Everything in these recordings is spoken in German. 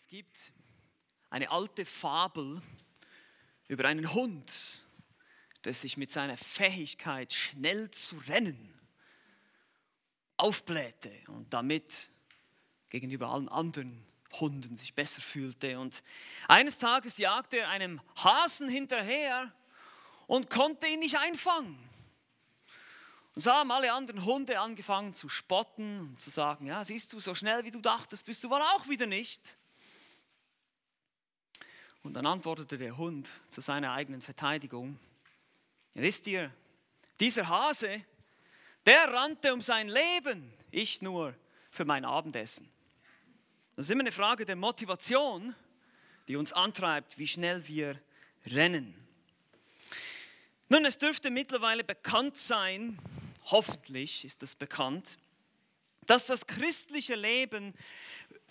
Es gibt eine alte Fabel über einen Hund, der sich mit seiner Fähigkeit, schnell zu rennen, aufblähte und damit gegenüber allen anderen Hunden sich besser fühlte. Und eines Tages jagte er einem Hasen hinterher und konnte ihn nicht einfangen. Und so haben alle anderen Hunde angefangen zu spotten und zu sagen, ja, siehst du, so schnell wie du dachtest, bist du wohl auch wieder nicht. Und dann antwortete der Hund zu seiner eigenen Verteidigung, ja, wisst ihr, dieser Hase, der rannte um sein Leben, ich nur für mein Abendessen. Das ist immer eine Frage der Motivation, die uns antreibt, wie schnell wir rennen. Nun, es dürfte mittlerweile bekannt sein, hoffentlich ist es bekannt, dass das christliche Leben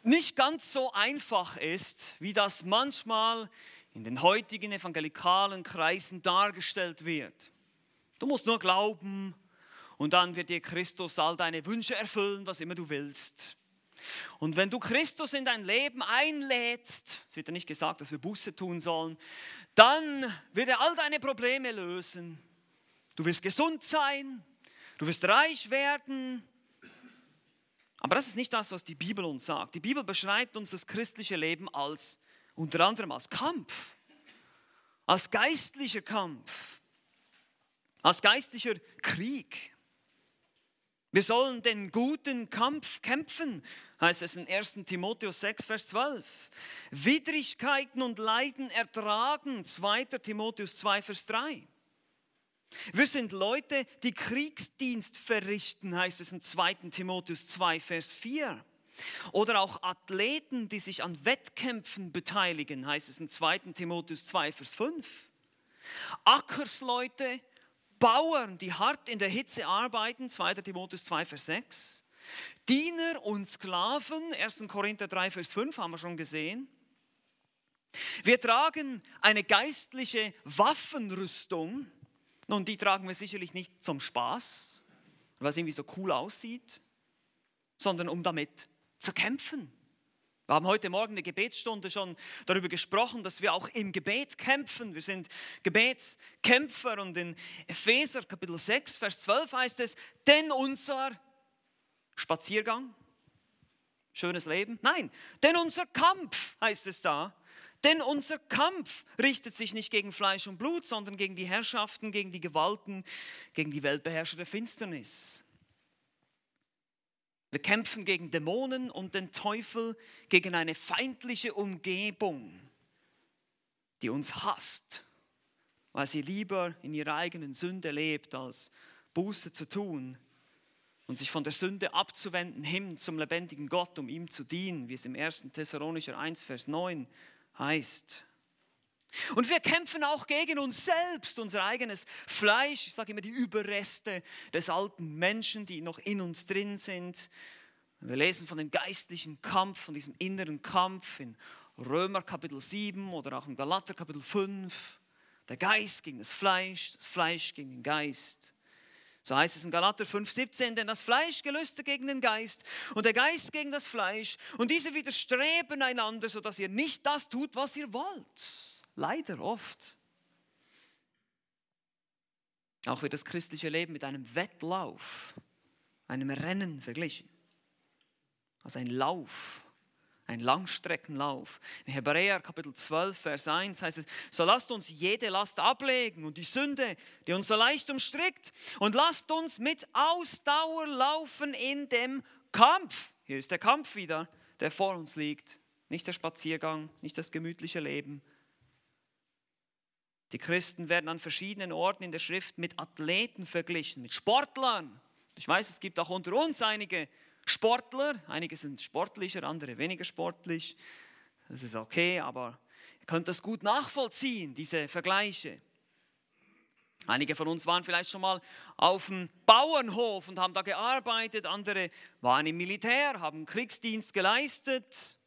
nicht ganz so einfach ist, wie das manchmal in den heutigen evangelikalen Kreisen dargestellt wird. Du musst nur glauben und dann wird dir Christus all deine Wünsche erfüllen, was immer du willst. Und wenn du Christus in dein Leben einlädst, es wird ja nicht gesagt, dass wir Buße tun sollen, dann wird er all deine Probleme lösen. Du wirst gesund sein, du wirst reich werden. Aber das ist nicht das, was die Bibel uns sagt. Die Bibel beschreibt uns das christliche Leben als unter anderem als Kampf, als geistlicher Kampf, als geistlicher Krieg. Wir sollen den guten Kampf kämpfen, heißt es in 1 Timotheus 6, Vers 12. Widrigkeiten und Leiden ertragen, 2 Timotheus 2, Vers 3. Wir sind Leute, die Kriegsdienst verrichten, heißt es in 2 Timotheus 2, Vers 4. Oder auch Athleten, die sich an Wettkämpfen beteiligen, heißt es in 2 Timotheus 2, Vers 5. Ackersleute, Bauern, die hart in der Hitze arbeiten, 2. Timotheus 2, Vers 6. Diener und Sklaven, 1. Korinther 3, Vers 5 haben wir schon gesehen. Wir tragen eine geistliche Waffenrüstung. Nun, die tragen wir sicherlich nicht zum Spaß, weil es irgendwie so cool aussieht, sondern um damit zu kämpfen. Wir haben heute Morgen eine Gebetsstunde schon darüber gesprochen, dass wir auch im Gebet kämpfen. Wir sind Gebetskämpfer und in Epheser Kapitel 6, Vers 12 heißt es, denn unser Spaziergang, schönes Leben, nein, denn unser Kampf heißt es da, denn unser Kampf richtet sich nicht gegen Fleisch und Blut, sondern gegen die Herrschaften, gegen die Gewalten, gegen die Weltbeherrscher der Finsternis. Wir kämpfen gegen Dämonen und den Teufel, gegen eine feindliche Umgebung, die uns hasst, weil sie lieber in ihrer eigenen Sünde lebt, als Buße zu tun und sich von der Sünde abzuwenden hin zum lebendigen Gott, um ihm zu dienen, wie es im 1. Thessalonicher 1, Vers 9 heißt. Und wir kämpfen auch gegen uns selbst, unser eigenes Fleisch, ich sage immer die Überreste des alten Menschen, die noch in uns drin sind. Wir lesen von dem geistlichen Kampf, von diesem inneren Kampf in Römer Kapitel 7 oder auch in Galater Kapitel 5. Der Geist gegen das Fleisch, das Fleisch gegen den Geist. So heißt es in Galater 5,17, denn das Fleisch gelüstet gegen den Geist und der Geist gegen das Fleisch und diese widerstreben einander, sodass ihr nicht das tut, was ihr wollt. Leider oft. Auch wird das christliche Leben mit einem Wettlauf, einem Rennen verglichen. Also ein Lauf, ein Langstreckenlauf. In Hebräer Kapitel 12, Vers 1 heißt es, so lasst uns jede Last ablegen und die Sünde, die uns so leicht umstrickt, und lasst uns mit Ausdauer laufen in dem Kampf. Hier ist der Kampf wieder, der vor uns liegt. Nicht der Spaziergang, nicht das gemütliche Leben, die Christen werden an verschiedenen Orten in der Schrift mit Athleten verglichen, mit Sportlern. Ich weiß, es gibt auch unter uns einige Sportler. Einige sind sportlicher, andere weniger sportlich. Das ist okay, aber ihr könnt das gut nachvollziehen, diese Vergleiche. Einige von uns waren vielleicht schon mal auf dem Bauernhof und haben da gearbeitet, andere waren im Militär, haben Kriegsdienst geleistet.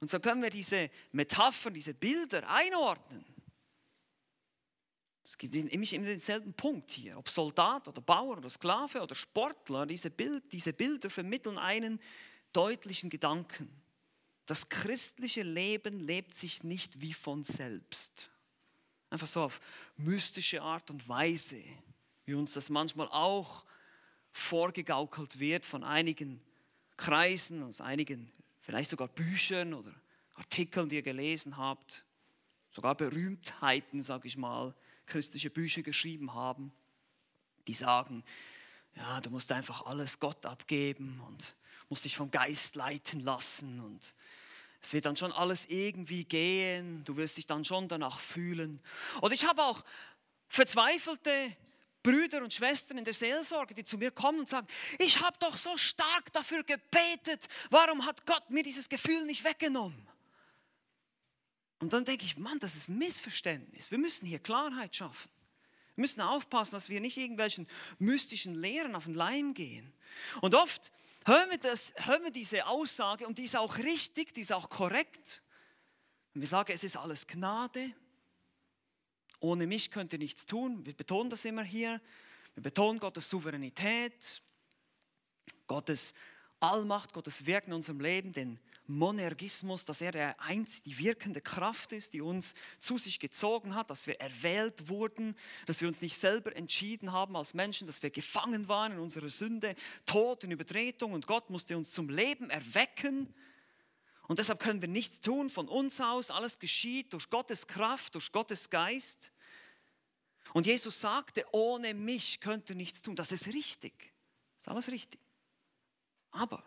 Und so können wir diese Metaphern, diese Bilder einordnen. Es gibt immer denselben Punkt hier. Ob Soldat oder Bauer oder Sklave oder Sportler, diese, Bild, diese Bilder vermitteln einen deutlichen Gedanken. das christliche Leben lebt sich nicht wie von selbst. Einfach so auf mystische Art und Weise, wie uns das manchmal auch vorgegaukelt wird von einigen Kreisen, aus einigen vielleicht sogar Büchern oder Artikeln, die ihr gelesen habt, sogar Berühmtheiten, sage ich mal, christliche Bücher geschrieben haben, die sagen, ja, du musst einfach alles Gott abgeben und musst dich vom Geist leiten lassen und es wird dann schon alles irgendwie gehen, du wirst dich dann schon danach fühlen. Und ich habe auch verzweifelte Brüder und Schwestern in der Seelsorge, die zu mir kommen und sagen, ich habe doch so stark dafür gebetet, warum hat Gott mir dieses Gefühl nicht weggenommen? Und dann denke ich, Mann, das ist ein Missverständnis. Wir müssen hier Klarheit schaffen. Wir müssen aufpassen, dass wir nicht irgendwelchen mystischen Lehren auf den Leim gehen. Und oft hören wir, das, hören wir diese Aussage und die ist auch richtig, die ist auch korrekt. Und wir sagen, es ist alles Gnade. Ohne mich könnt ihr nichts tun. Wir betonen das immer hier. Wir betonen Gottes Souveränität, Gottes Allmacht, Gottes Wirken in unserem Leben, den Monergismus, dass er der einzige, die wirkende Kraft ist, die uns zu sich gezogen hat, dass wir erwählt wurden, dass wir uns nicht selber entschieden haben als Menschen, dass wir gefangen waren in unserer Sünde, Tod in Übertretung und Gott musste uns zum Leben erwecken. Und deshalb können wir nichts tun von uns aus, alles geschieht durch Gottes Kraft, durch Gottes Geist. Und Jesus sagte, ohne mich könnt ihr nichts tun. Das ist richtig. Das ist alles richtig. Aber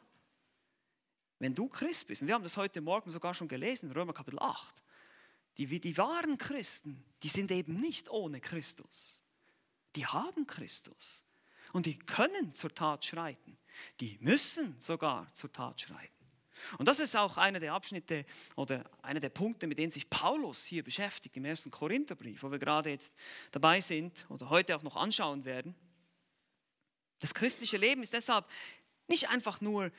wenn du Christ bist, und wir haben das heute Morgen sogar schon gelesen, Römer Kapitel 8, die, die wahren Christen, die sind eben nicht ohne Christus. Die haben Christus. Und die können zur Tat schreiten. Die müssen sogar zur Tat schreiten. Und das ist auch einer der Abschnitte oder einer der Punkte, mit denen sich Paulus hier beschäftigt im ersten Korintherbrief, wo wir gerade jetzt dabei sind oder heute auch noch anschauen werden. Das christliche Leben ist deshalb nicht einfach nur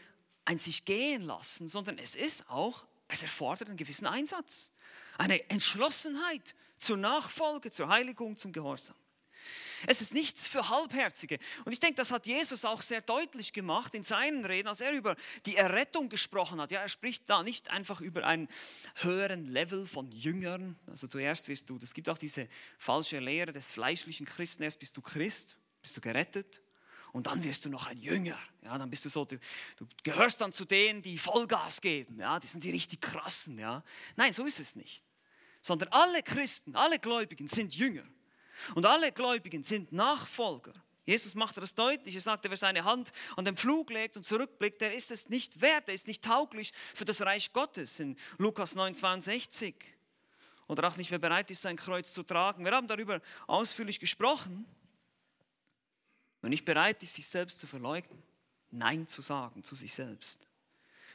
ein sich gehen lassen, sondern es ist auch, es erfordert einen gewissen Einsatz, eine Entschlossenheit zur Nachfolge, zur Heiligung, zum Gehorsam. Es ist nichts für Halbherzige. Und ich denke, das hat Jesus auch sehr deutlich gemacht in seinen Reden, als er über die Errettung gesprochen hat. Ja, er spricht da nicht einfach über einen höheren Level von Jüngern. Also zuerst wirst du, es gibt auch diese falsche Lehre des fleischlichen Christen, erst bist du Christ, bist du gerettet und dann wirst du noch ein Jünger. Ja, dann bist du so, du, du, gehörst dann zu denen, die Vollgas geben. Ja, die sind die richtig krassen. Ja. Nein, so ist es nicht. Sondern alle Christen, alle Gläubigen sind Jünger. Und alle Gläubigen sind Nachfolger. Jesus machte das deutlich. Er sagte, wer seine Hand an den Pflug legt und zurückblickt, der ist es nicht wert, der ist nicht tauglich für das Reich Gottes in Lukas 9, 62. Oder auch nicht, wer bereit ist, sein Kreuz zu tragen. Wir haben darüber ausführlich gesprochen. Wer nicht bereit ist, sich selbst zu verleugnen, Nein zu sagen zu sich selbst.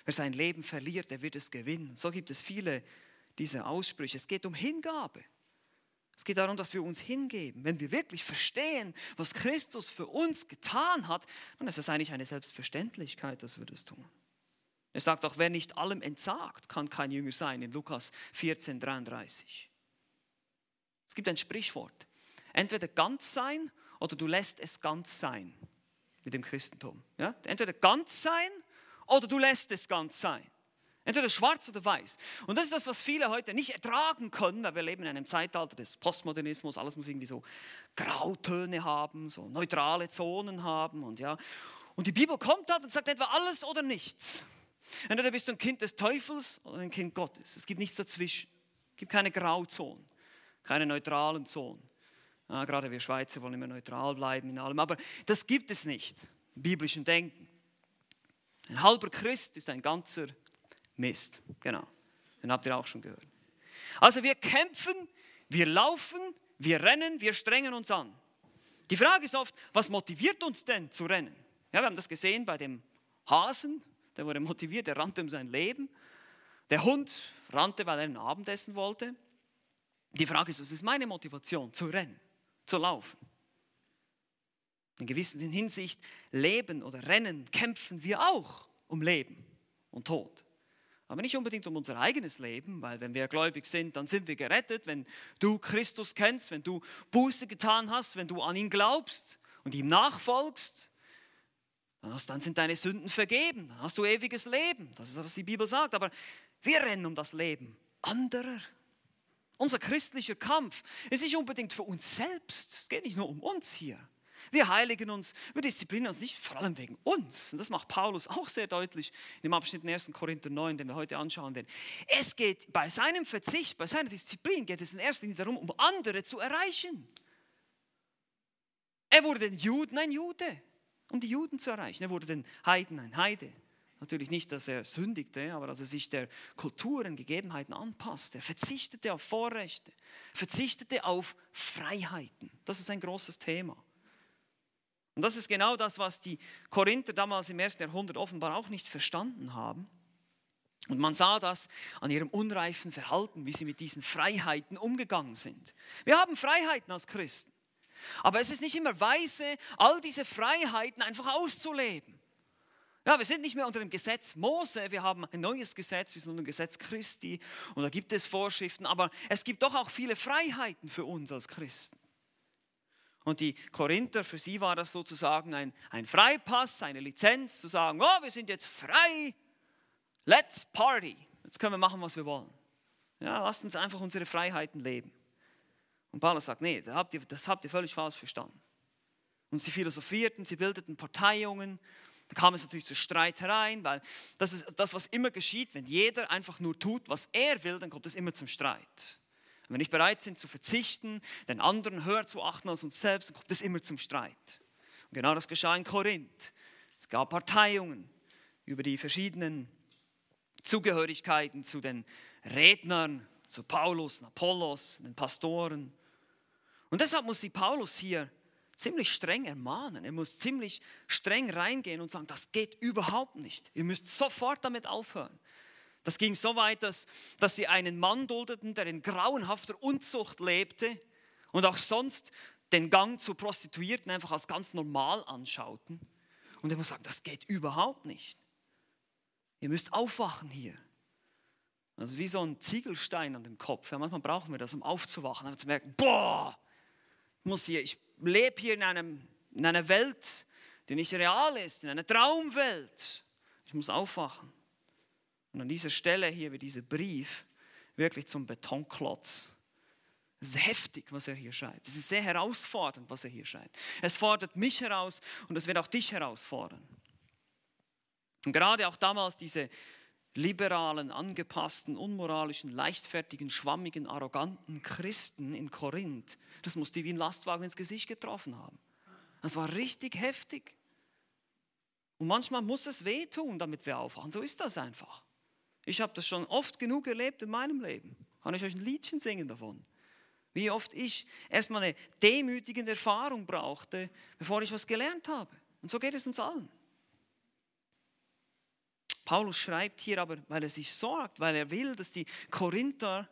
Wer sein Leben verliert, der wird es gewinnen. So gibt es viele dieser Aussprüche. Es geht um Hingabe. Es geht darum, dass wir uns hingeben. Wenn wir wirklich verstehen, was Christus für uns getan hat, dann ist es eigentlich eine Selbstverständlichkeit, dass wir das tun. Er sagt auch, wer nicht allem entsagt, kann kein Jünger sein, in Lukas 14, 33. Es gibt ein Sprichwort. Entweder ganz sein oder du lässt es ganz sein mit dem Christentum. Ja? Entweder ganz sein oder du lässt es ganz sein. Entweder schwarz oder weiß. Und das ist das, was viele heute nicht ertragen können, weil wir leben in einem Zeitalter des Postmodernismus. Alles muss irgendwie so Grautöne haben, so neutrale Zonen haben. Und, ja. und die Bibel kommt halt und sagt etwa alles oder nichts. Entweder bist du ein Kind des Teufels oder ein Kind Gottes. Es gibt nichts dazwischen. Es gibt keine Grauzonen, keine neutralen Zonen. Ja, gerade wir Schweizer wollen immer neutral bleiben in allem, aber das gibt es nicht im biblischen Denken. Ein halber Christ ist ein ganzer Mist. Genau, den habt ihr auch schon gehört. Also wir kämpfen, wir laufen, wir rennen, wir strengen uns an. Die Frage ist oft, was motiviert uns denn zu rennen? Ja, wir haben das gesehen bei dem Hasen, der wurde motiviert, der rannte um sein Leben. Der Hund rannte, weil er ein Abendessen wollte. Die Frage ist, was ist meine Motivation zu rennen? Zu laufen. In gewisser Hinsicht leben oder rennen, kämpfen wir auch um Leben und Tod. Aber nicht unbedingt um unser eigenes Leben, weil wenn wir gläubig sind, dann sind wir gerettet. Wenn du Christus kennst, wenn du Buße getan hast, wenn du an ihn glaubst und ihm nachfolgst, dann sind deine Sünden vergeben, dann hast du ewiges Leben. Das ist, was die Bibel sagt. Aber Wir rennen um das Leben anderer. Unser christlicher Kampf ist nicht unbedingt für uns selbst. Es geht nicht nur um uns hier. Wir heiligen uns, wir disziplinieren uns nicht vor allem wegen uns. Und das macht Paulus auch sehr deutlich in dem Abschnitt in 1. Korinther 9, den wir heute anschauen werden. Es geht bei seinem Verzicht, bei seiner Disziplin, geht es in erster Linie darum, um andere zu erreichen. Er wurde den Juden ein Jude, um die Juden zu erreichen. Er wurde den Heiden ein Heide. Natürlich nicht, dass er sündigte, aber dass er sich der Kulturen, Gegebenheiten anpasste. Er verzichtete auf Vorrechte, verzichtete auf Freiheiten. Das ist ein großes Thema. Und das ist genau das, was die Korinther damals im ersten Jahrhundert offenbar auch nicht verstanden haben. Und man sah das an ihrem unreifen Verhalten, wie sie mit diesen Freiheiten umgegangen sind. Wir haben Freiheiten als Christen. Aber es ist nicht immer weise, all diese Freiheiten einfach auszuleben. Ja, wir sind nicht mehr unter dem Gesetz Mose, wir haben ein neues Gesetz, wir sind unter dem Gesetz Christi und da gibt es Vorschriften, aber es gibt doch auch viele Freiheiten für uns als Christen. Und die Korinther, für sie war das sozusagen ein, ein Freipass, eine Lizenz, zu sagen, oh, wir sind jetzt frei, let's party, jetzt können wir machen, was wir wollen. Ja, lasst uns einfach unsere Freiheiten leben. Und Paulus sagt, nee, das habt ihr, das habt ihr völlig falsch verstanden. Und sie philosophierten, sie bildeten Parteiungen, kam es natürlich zu Streit herein, weil das ist das, was immer geschieht, wenn jeder einfach nur tut, was er will, dann kommt es immer zum Streit. Und wenn wir nicht bereit sind zu verzichten, den anderen höher zu achten als uns selbst, dann kommt es immer zum Streit. Und genau das geschah in Korinth. Es gab Parteiungen über die verschiedenen Zugehörigkeiten zu den Rednern, zu Paulus, Apollos, den Pastoren. Und deshalb muss sie Paulus hier ziemlich streng ermahnen. Er muss ziemlich streng reingehen und sagen, das geht überhaupt nicht. Ihr müsst sofort damit aufhören. Das ging so weit, dass, dass sie einen Mann duldeten, der in grauenhafter Unzucht lebte und auch sonst den Gang zu Prostituierten einfach als ganz normal anschauten. Und er muss sagen, das geht überhaupt nicht. Ihr müsst aufwachen hier. Also wie so ein Ziegelstein an den Kopf. Ja, manchmal brauchen wir das, um aufzuwachen, einfach zu merken, boah, muss hier, ich lebe hier in, einem, in einer Welt, die nicht real ist, in einer Traumwelt. Ich muss aufwachen. Und an dieser Stelle hier wird dieser Brief wirklich zum Betonklotz. Es ist heftig, was er hier schreibt. Es ist sehr herausfordernd, was er hier schreibt. Es fordert mich heraus und es wird auch dich herausfordern. Und gerade auch damals diese liberalen, angepassten, unmoralischen, leichtfertigen, schwammigen, arroganten Christen in Korinth, das muss die wie ein Lastwagen ins Gesicht getroffen haben. Das war richtig heftig. Und manchmal muss es wehtun, damit wir aufwachen. So ist das einfach. Ich habe das schon oft genug erlebt in meinem Leben. Kann ich euch ein Liedchen singen davon? Wie oft ich erstmal eine demütigende Erfahrung brauchte, bevor ich was gelernt habe. Und so geht es uns allen. Paulus schreibt hier aber, weil er sich sorgt, weil er will, dass die Korinther,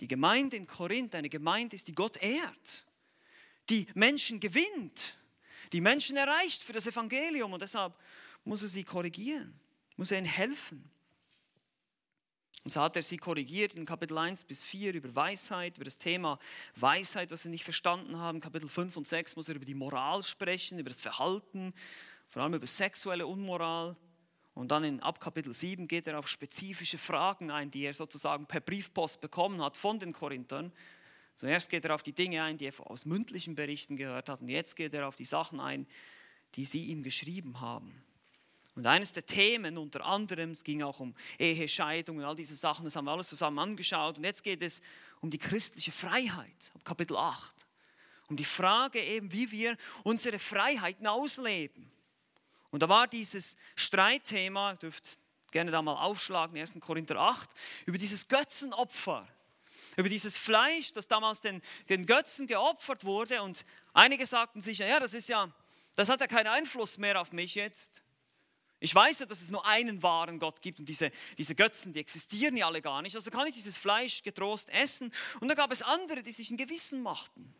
die Gemeinde in Korinth eine Gemeinde ist, die Gott ehrt, die Menschen gewinnt, die Menschen erreicht für das Evangelium und deshalb muss er sie korrigieren, muss er ihnen helfen. Und so hat er sie korrigiert in Kapitel 1 bis 4 über Weisheit, über das Thema Weisheit, was sie nicht verstanden haben. Kapitel 5 und 6 muss er über die Moral sprechen, über das Verhalten, vor allem über sexuelle Unmoral. Und dann in ab Kapitel 7 geht er auf spezifische Fragen ein, die er sozusagen per Briefpost bekommen hat von den Korinthern. Zuerst geht er auf die Dinge ein, die er aus mündlichen Berichten gehört hat. Und jetzt geht er auf die Sachen ein, die sie ihm geschrieben haben. Und eines der Themen unter anderem, es ging auch um Ehescheidung und all diese Sachen, das haben wir alles zusammen angeschaut. Und jetzt geht es um die christliche Freiheit, ab Kapitel 8. Um die Frage eben, wie wir unsere Freiheiten ausleben. Und da war dieses Streitthema, dürft gerne da mal aufschlagen, 1. Korinther 8, über dieses Götzenopfer, über dieses Fleisch, das damals den, den Götzen geopfert wurde. Und einige sagten sich, ja, das ist ja, das hat ja keinen Einfluss mehr auf mich jetzt. Ich weiß ja, dass es nur einen wahren Gott gibt und diese, diese Götzen, die existieren ja alle gar nicht. Also kann ich dieses Fleisch getrost essen. Und da gab es andere, die sich ein Gewissen machten.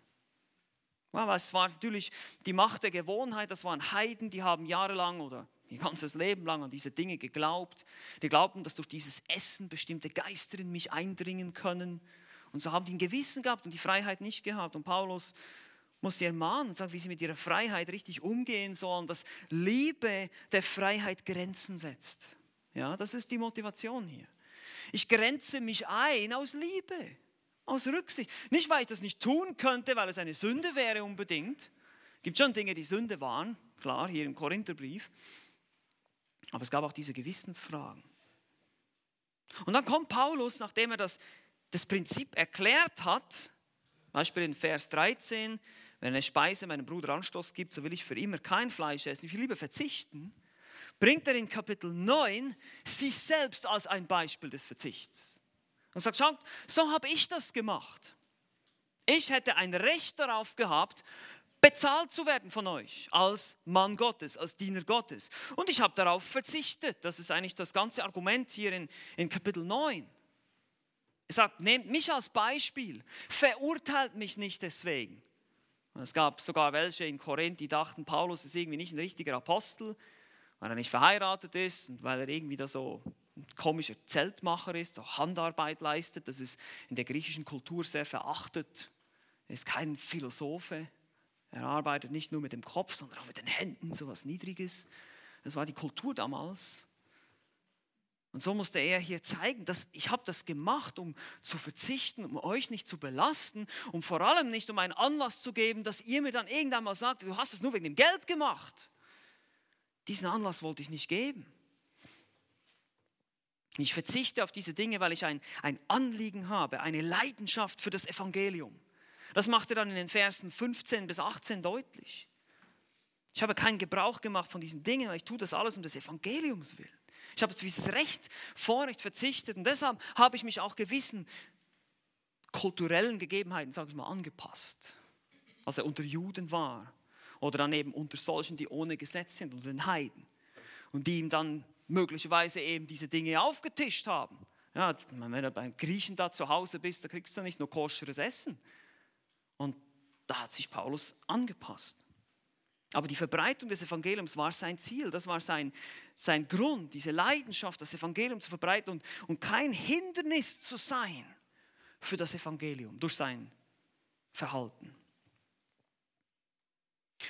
Es war natürlich die Macht der Gewohnheit, das waren Heiden, die haben jahrelang oder ihr ganzes Leben lang an diese Dinge geglaubt. Die glaubten, dass durch dieses Essen bestimmte Geister in mich eindringen können. Und so haben die ein Gewissen gehabt und die Freiheit nicht gehabt. Und Paulus muss sie ermahnen und sagen, wie sie mit ihrer Freiheit richtig umgehen sollen, dass Liebe der Freiheit Grenzen setzt. Ja, das ist die Motivation hier. Ich grenze mich ein aus Liebe, aus Rücksicht. Nicht, weil ich das nicht tun könnte, weil es eine Sünde wäre unbedingt. Es gibt schon Dinge, die Sünde waren, klar, hier im Korintherbrief. Aber es gab auch diese Gewissensfragen. Und dann kommt Paulus, nachdem er das, das Prinzip erklärt hat, Beispiel in Vers 13, wenn eine Speise meinem Bruder Anstoß gibt, so will ich für immer kein Fleisch essen, ich will lieber verzichten, bringt er in Kapitel 9 sich selbst als ein Beispiel des Verzichts. Und sagt, schaut, so habe ich das gemacht. Ich hätte ein Recht darauf gehabt, bezahlt zu werden von euch als Mann Gottes, als Diener Gottes. Und ich habe darauf verzichtet. Das ist eigentlich das ganze Argument hier in, in Kapitel 9. Er sagt, nehmt mich als Beispiel, verurteilt mich nicht deswegen. Es gab sogar welche in Korinth, die dachten, Paulus ist irgendwie nicht ein richtiger Apostel, weil er nicht verheiratet ist und weil er irgendwie da so komischer Zeltmacher ist, so Handarbeit leistet. Das ist in der griechischen Kultur sehr verachtet. Er ist kein Philosophe. Er arbeitet nicht nur mit dem Kopf, sondern auch mit den Händen, so was Niedriges. Das war die Kultur damals. Und so musste er hier zeigen, dass ich habe das gemacht, um zu verzichten, um euch nicht zu belasten, um vor allem nicht um einen Anlass zu geben, dass ihr mir dann irgendwann mal sagt, du hast es nur wegen dem Geld gemacht. Diesen Anlass wollte ich nicht geben. Ich verzichte auf diese Dinge, weil ich ein, ein Anliegen habe, eine Leidenschaft für das Evangelium. Das macht er dann in den Versen 15 bis 18 deutlich. Ich habe keinen Gebrauch gemacht von diesen Dingen, weil ich tue das alles um des Evangeliums willen. Ich habe auf dieses Recht, Vorrecht verzichtet und deshalb habe ich mich auch gewissen kulturellen Gegebenheiten, sage ich mal, angepasst. Als er unter Juden war oder dann eben unter solchen, die ohne Gesetz sind, unter den Heiden und die ihm dann möglicherweise eben diese Dinge aufgetischt haben. Ja, wenn du beim Griechen da zu Hause bist, da kriegst du nicht nur koscheres Essen, und da hat sich Paulus angepasst. Aber die Verbreitung des Evangeliums war sein Ziel, das war sein, sein Grund, diese Leidenschaft, das Evangelium zu verbreiten und, und kein Hindernis zu sein für das Evangelium durch sein Verhalten.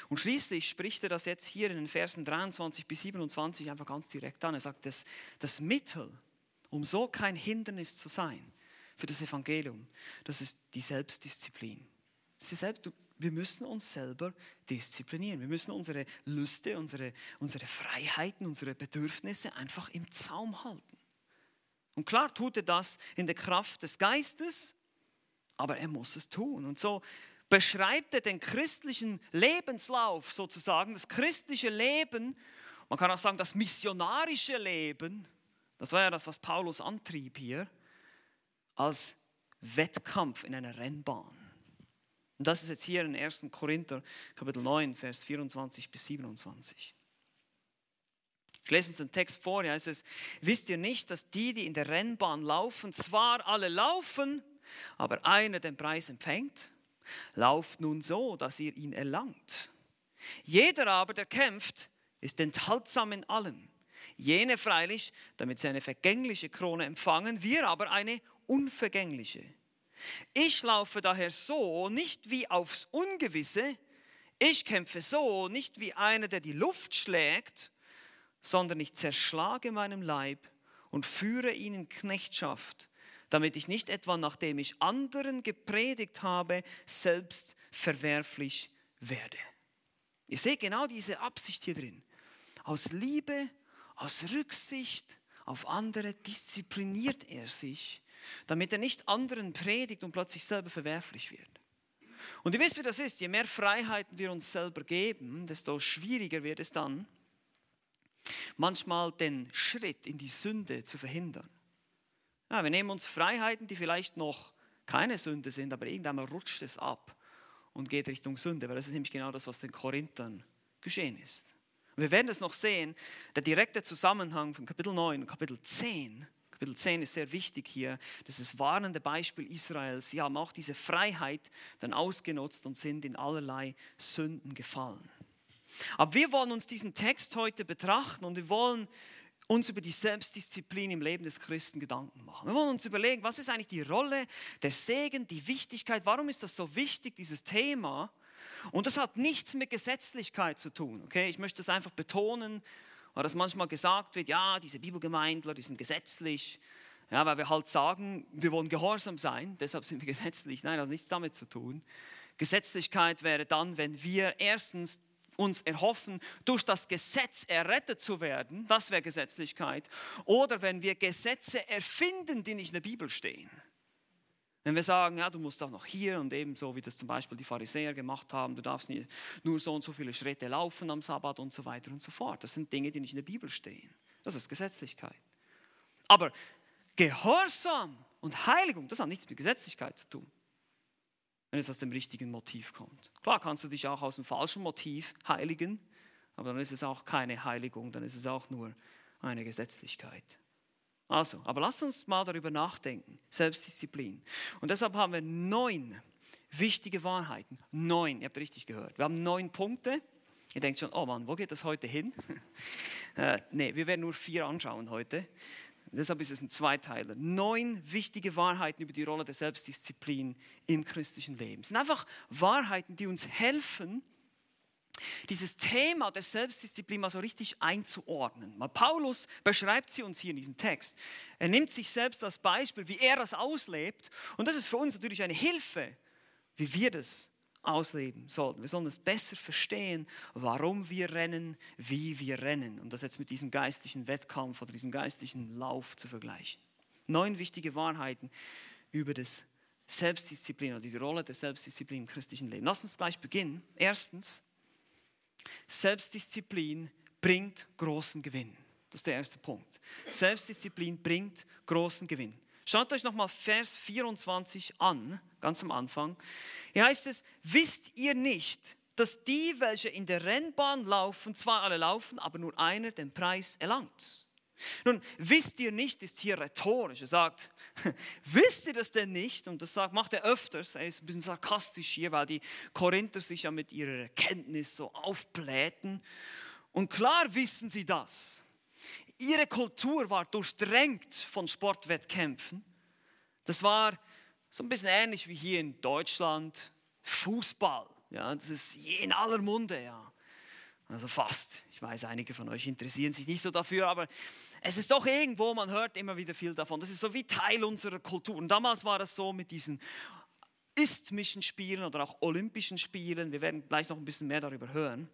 Und schließlich spricht er das jetzt hier in den Versen 23 bis 27 einfach ganz direkt an. Er sagt, das, das Mittel, um so kein Hindernis zu sein für das Evangelium, das ist die Selbstdisziplin sie selbst, wir müssen uns selber disziplinieren. Wir müssen unsere Lüste, unsere, unsere Freiheiten, unsere Bedürfnisse einfach im Zaum halten. Und klar tut er das in der Kraft des Geistes, aber er muss es tun. Und so beschreibt er den christlichen Lebenslauf sozusagen, das christliche Leben, man kann auch sagen das missionarische Leben, das war ja das, was Paulus antrieb hier, als Wettkampf in einer Rennbahn. Und das ist jetzt hier in 1. Korinther, Kapitel 9, Vers 24 bis 27. Ich lese uns den Text vor, hier heißt es, wisst ihr nicht, dass die, die in der Rennbahn laufen, zwar alle laufen, aber einer den Preis empfängt? Lauft nun so, dass ihr ihn erlangt. Jeder aber, der kämpft, ist enthaltsam in allem. Jene freilich, damit sie eine vergängliche Krone empfangen, wir aber eine unvergängliche. Ich laufe daher so, nicht wie aufs Ungewisse, ich kämpfe so, nicht wie einer, der die Luft schlägt, sondern ich zerschlage meinen Leib und führe ihn in Knechtschaft, damit ich nicht etwa, nachdem ich anderen gepredigt habe, selbst verwerflich werde. Ihr seht genau diese Absicht hier drin. Aus Liebe, aus Rücksicht auf andere diszipliniert er sich damit er nicht anderen predigt und plötzlich selber verwerflich wird. Und ihr wisst, wie das ist, je mehr Freiheiten wir uns selber geben, desto schwieriger wird es dann, manchmal den Schritt in die Sünde zu verhindern. Ja, wir nehmen uns Freiheiten, die vielleicht noch keine Sünde sind, aber irgendwann rutscht es ab und geht Richtung Sünde, weil das ist nämlich genau das, was den Korinthern geschehen ist. Wir werden es noch sehen, der direkte Zusammenhang von Kapitel 9 und Kapitel 10 Kapitel 10 ist sehr wichtig hier. Das ist das warnende Beispiel Israels. Sie haben auch diese Freiheit dann ausgenutzt und sind in allerlei Sünden gefallen. Aber wir wollen uns diesen Text heute betrachten und wir wollen uns über die Selbstdisziplin im Leben des Christen Gedanken machen. Wir wollen uns überlegen, was ist eigentlich die Rolle, der Segen, die Wichtigkeit, warum ist das so wichtig, dieses Thema? Und das hat nichts mit Gesetzlichkeit zu tun. Okay? Ich möchte das einfach betonen weil das manchmal gesagt wird, ja, diese Bibelgemeindler, die sind gesetzlich, Ja, weil wir halt sagen, wir wollen gehorsam sein, deshalb sind wir gesetzlich. Nein, das hat nichts damit zu tun. Gesetzlichkeit wäre dann, wenn wir erstens uns erhoffen, durch das Gesetz errettet zu werden, das wäre Gesetzlichkeit, oder wenn wir Gesetze erfinden, die nicht in der Bibel stehen. Wenn wir sagen, ja, du musst auch noch hier und ebenso, wie das zum Beispiel die Pharisäer gemacht haben, du darfst nie, nur so und so viele Schritte laufen am Sabbat und so weiter und so fort. Das sind Dinge, die nicht in der Bibel stehen. Das ist Gesetzlichkeit. Aber Gehorsam und Heiligung, das hat nichts mit Gesetzlichkeit zu tun, wenn es aus dem richtigen Motiv kommt. Klar kannst du dich auch aus dem falschen Motiv heiligen, aber dann ist es auch keine Heiligung, dann ist es auch nur eine Gesetzlichkeit. Also, aber lass uns mal darüber nachdenken. Selbstdisziplin. Und deshalb haben wir neun wichtige Wahrheiten. Neun, ihr habt richtig gehört. Wir haben neun Punkte. Ihr denkt schon, oh Mann, wo geht das heute hin? äh, nee, wir werden nur vier anschauen heute. Deshalb ist es ein Zweiteiler. Neun wichtige Wahrheiten über die Rolle der Selbstdisziplin im christlichen Leben. Es sind einfach Wahrheiten, die uns helfen, dieses Thema der Selbstdisziplin mal so richtig einzuordnen. Mal Paulus beschreibt sie uns hier in diesem Text. Er nimmt sich selbst als Beispiel, wie er das auslebt. Und das ist für uns natürlich eine Hilfe, wie wir das ausleben sollten. Wir sollen es besser verstehen, warum wir rennen, wie wir rennen. Und das jetzt mit diesem geistlichen Wettkampf oder diesem geistlichen Lauf zu vergleichen. Neun wichtige Wahrheiten über das Selbstdisziplin oder die Rolle der Selbstdisziplin im christlichen Leben. Lass uns gleich beginnen. Erstens, Selbstdisziplin bringt großen Gewinn. Das ist der erste Punkt. Selbstdisziplin bringt großen Gewinn. Schaut euch nochmal Vers 24 an, ganz am Anfang. Hier heißt es, wisst ihr nicht, dass die, welche in der Rennbahn laufen, zwar alle laufen, aber nur einer den Preis erlangt. Nun, wisst ihr nicht, ist hier rhetorisch. Er sagt, wisst ihr das denn nicht? Und das sagt, macht er öfters. Er ist ein bisschen sarkastisch hier, weil die Korinther sich ja mit ihrer Erkenntnis so aufblähten. Und klar wissen sie das. Ihre Kultur war durchdrängt von Sportwettkämpfen. Das war so ein bisschen ähnlich wie hier in Deutschland Fußball. Ja, das ist in aller Munde, ja. Also fast. Ich weiß, einige von euch interessieren sich nicht so dafür, aber es ist doch irgendwo, man hört immer wieder viel davon. Das ist so wie Teil unserer Kultur. Und damals war das so mit diesen isthmischen Spielen oder auch olympischen Spielen. Wir werden gleich noch ein bisschen mehr darüber hören.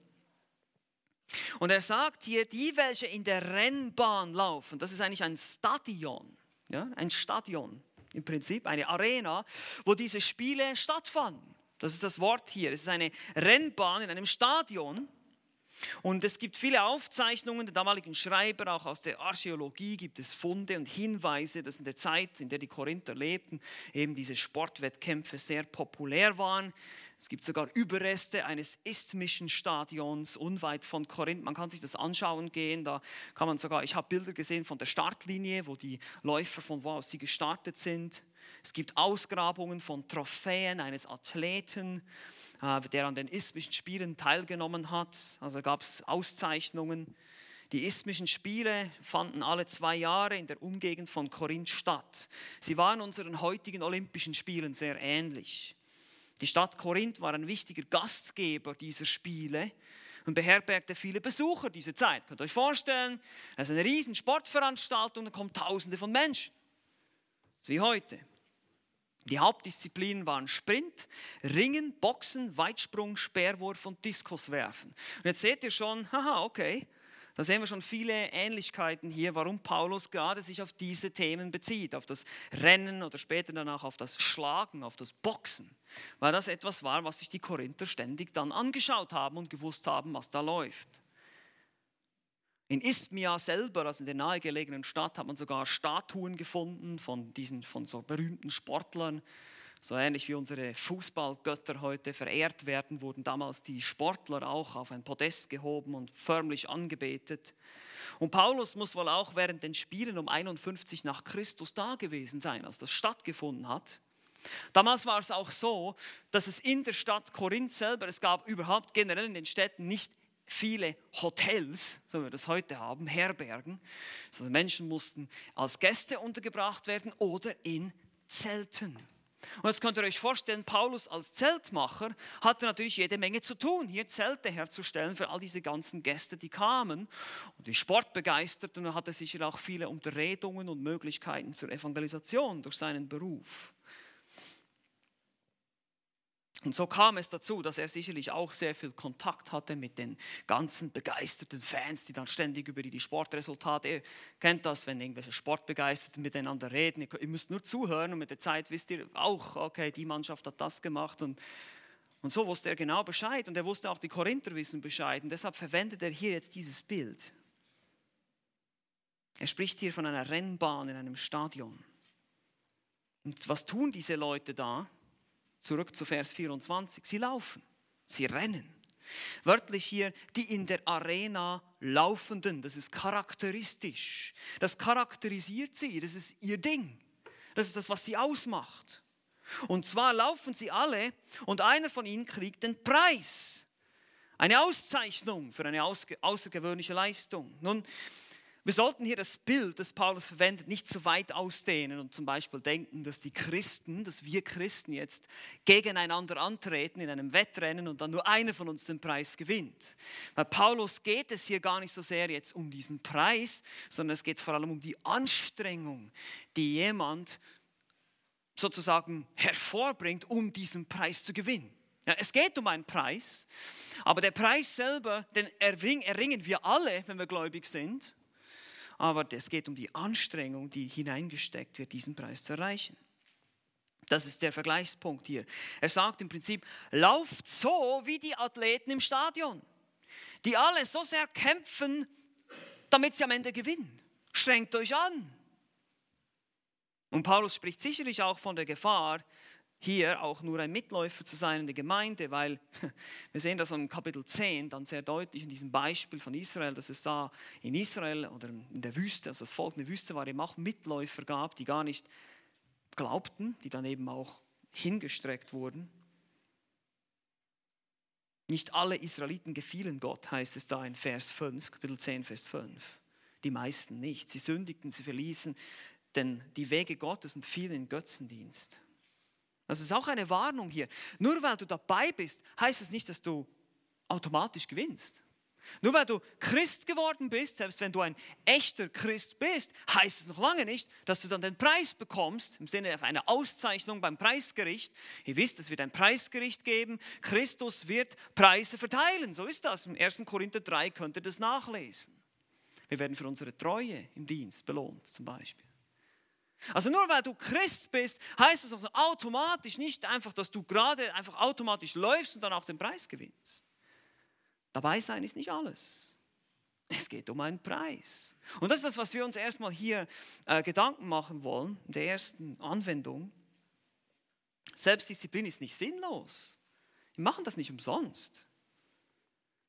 Und er sagt hier, die, welche in der Rennbahn laufen, das ist eigentlich ein Stadion, ja, ein Stadion im Prinzip, eine Arena, wo diese Spiele stattfanden. Das ist das Wort hier. Es ist eine Rennbahn in einem Stadion. Und es gibt viele Aufzeichnungen der damaligen Schreiber, auch aus der Archäologie gibt es Funde und Hinweise, dass in der Zeit, in der die Korinther lebten, eben diese Sportwettkämpfe sehr populär waren. Es gibt sogar Überreste eines isthmischen Stadions unweit von Korinth. Man kann sich das anschauen gehen. Da kann man sogar, ich habe Bilder gesehen von der Startlinie, wo die Läufer von wo aus sie gestartet sind. Es gibt Ausgrabungen von Trophäen eines Athleten, äh, der an den isthmischen Spielen teilgenommen hat. Also gab es Auszeichnungen. Die isthmischen Spiele fanden alle zwei Jahre in der Umgegend von Korinth statt. Sie waren unseren heutigen Olympischen Spielen sehr ähnlich. Die Stadt Korinth war ein wichtiger Gastgeber dieser Spiele und beherbergte viele Besucher dieser Zeit. Könnt ihr euch vorstellen, es ist eine riesen Sportveranstaltung, da kommen Tausende von Menschen. Ist wie heute. Die Hauptdisziplinen waren Sprint, Ringen, Boxen, Weitsprung, Speerwurf und Diskuswerfen. Und jetzt seht ihr schon, haha, okay, da sehen wir schon viele Ähnlichkeiten hier, warum Paulus gerade sich auf diese Themen bezieht, auf das Rennen oder später danach auf das Schlagen, auf das Boxen, weil das etwas war, was sich die Korinther ständig dann angeschaut haben und gewusst haben, was da läuft. In Isthmia selber, also in der nahegelegenen Stadt, hat man sogar Statuen gefunden von diesen von so berühmten Sportlern, so ähnlich wie unsere Fußballgötter heute verehrt werden, wurden damals die Sportler auch auf ein Podest gehoben und förmlich angebetet. Und Paulus muss wohl auch während den Spielen um 51 nach Christus da gewesen sein, als das stattgefunden hat. Damals war es auch so, dass es in der Stadt Korinth selber, es gab überhaupt generell in den Städten nicht viele Hotels, so wie wir das heute haben, Herbergen, sondern Menschen mussten als Gäste untergebracht werden oder in Zelten. Und jetzt könnt ihr euch vorstellen, Paulus als Zeltmacher hatte natürlich jede Menge zu tun, hier Zelte herzustellen für all diese ganzen Gäste, die kamen. Und die Sportbegeisterten hatte sicher auch viele Unterredungen und Möglichkeiten zur Evangelisation durch seinen Beruf. Und so kam es dazu, dass er sicherlich auch sehr viel Kontakt hatte mit den ganzen begeisterten Fans, die dann ständig über die Sportresultate, ihr kennt das, wenn irgendwelche Sportbegeisterten miteinander reden, ihr müsst nur zuhören und mit der Zeit wisst ihr auch, okay, die Mannschaft hat das gemacht und, und so wusste er genau Bescheid und er wusste auch, die Korinther wissen Bescheid und deshalb verwendet er hier jetzt dieses Bild. Er spricht hier von einer Rennbahn in einem Stadion. Und was tun diese Leute da? Zurück zu Vers 24. Sie laufen, sie rennen. Wörtlich hier, die in der Arena Laufenden, das ist charakteristisch. Das charakterisiert sie, das ist ihr Ding. Das ist das, was sie ausmacht. Und zwar laufen sie alle und einer von ihnen kriegt den Preis. Eine Auszeichnung für eine außergewöhnliche Leistung. Nun, wir sollten hier das Bild, das Paulus verwendet, nicht zu weit ausdehnen und zum Beispiel denken, dass die Christen, dass wir Christen jetzt gegeneinander antreten in einem Wettrennen und dann nur einer von uns den Preis gewinnt. Bei Paulus geht es hier gar nicht so sehr jetzt um diesen Preis, sondern es geht vor allem um die Anstrengung, die jemand sozusagen hervorbringt, um diesen Preis zu gewinnen. Ja, es geht um einen Preis, aber der Preis selber, den erringen wir alle, wenn wir gläubig sind aber es geht um die Anstrengung, die hineingesteckt wird, diesen Preis zu erreichen. Das ist der Vergleichspunkt hier. Er sagt im Prinzip, lauft so wie die Athleten im Stadion, die alle so sehr kämpfen, damit sie am Ende gewinnen. Strengt euch an. Und Paulus spricht sicherlich auch von der Gefahr, hier auch nur ein Mitläufer zu sein in der Gemeinde, weil wir sehen das im Kapitel 10 dann sehr deutlich in diesem Beispiel von Israel, dass es da in Israel oder in der Wüste, also das Volk in der Wüste war, eben auch Mitläufer gab, die gar nicht glaubten, die dann eben auch hingestreckt wurden. Nicht alle Israeliten gefielen Gott, heißt es da in Vers 5, Kapitel 10, Vers 5. Die meisten nicht. Sie sündigten, sie verließen denn die Wege Gottes und fielen in Götzendienst. Das ist auch eine Warnung hier. Nur weil du dabei bist, heißt es nicht, dass du automatisch gewinnst. Nur weil du Christ geworden bist, selbst wenn du ein echter Christ bist, heißt es noch lange nicht, dass du dann den Preis bekommst, im Sinne einer Auszeichnung beim Preisgericht. Ihr wisst, es wird ein Preisgericht geben. Christus wird Preise verteilen. So ist das. Im 1. Korinther 3 könnt ihr das nachlesen. Wir werden für unsere Treue im Dienst belohnt, zum Beispiel. Also nur weil du Christ bist, heißt es auch automatisch nicht einfach, dass du gerade einfach automatisch läufst und dann auch den Preis gewinnst. Dabei sein ist nicht alles. Es geht um einen Preis. Und das ist das, was wir uns erstmal hier äh, Gedanken machen wollen, in der ersten Anwendung. Selbstdisziplin ist nicht sinnlos. Wir machen das nicht umsonst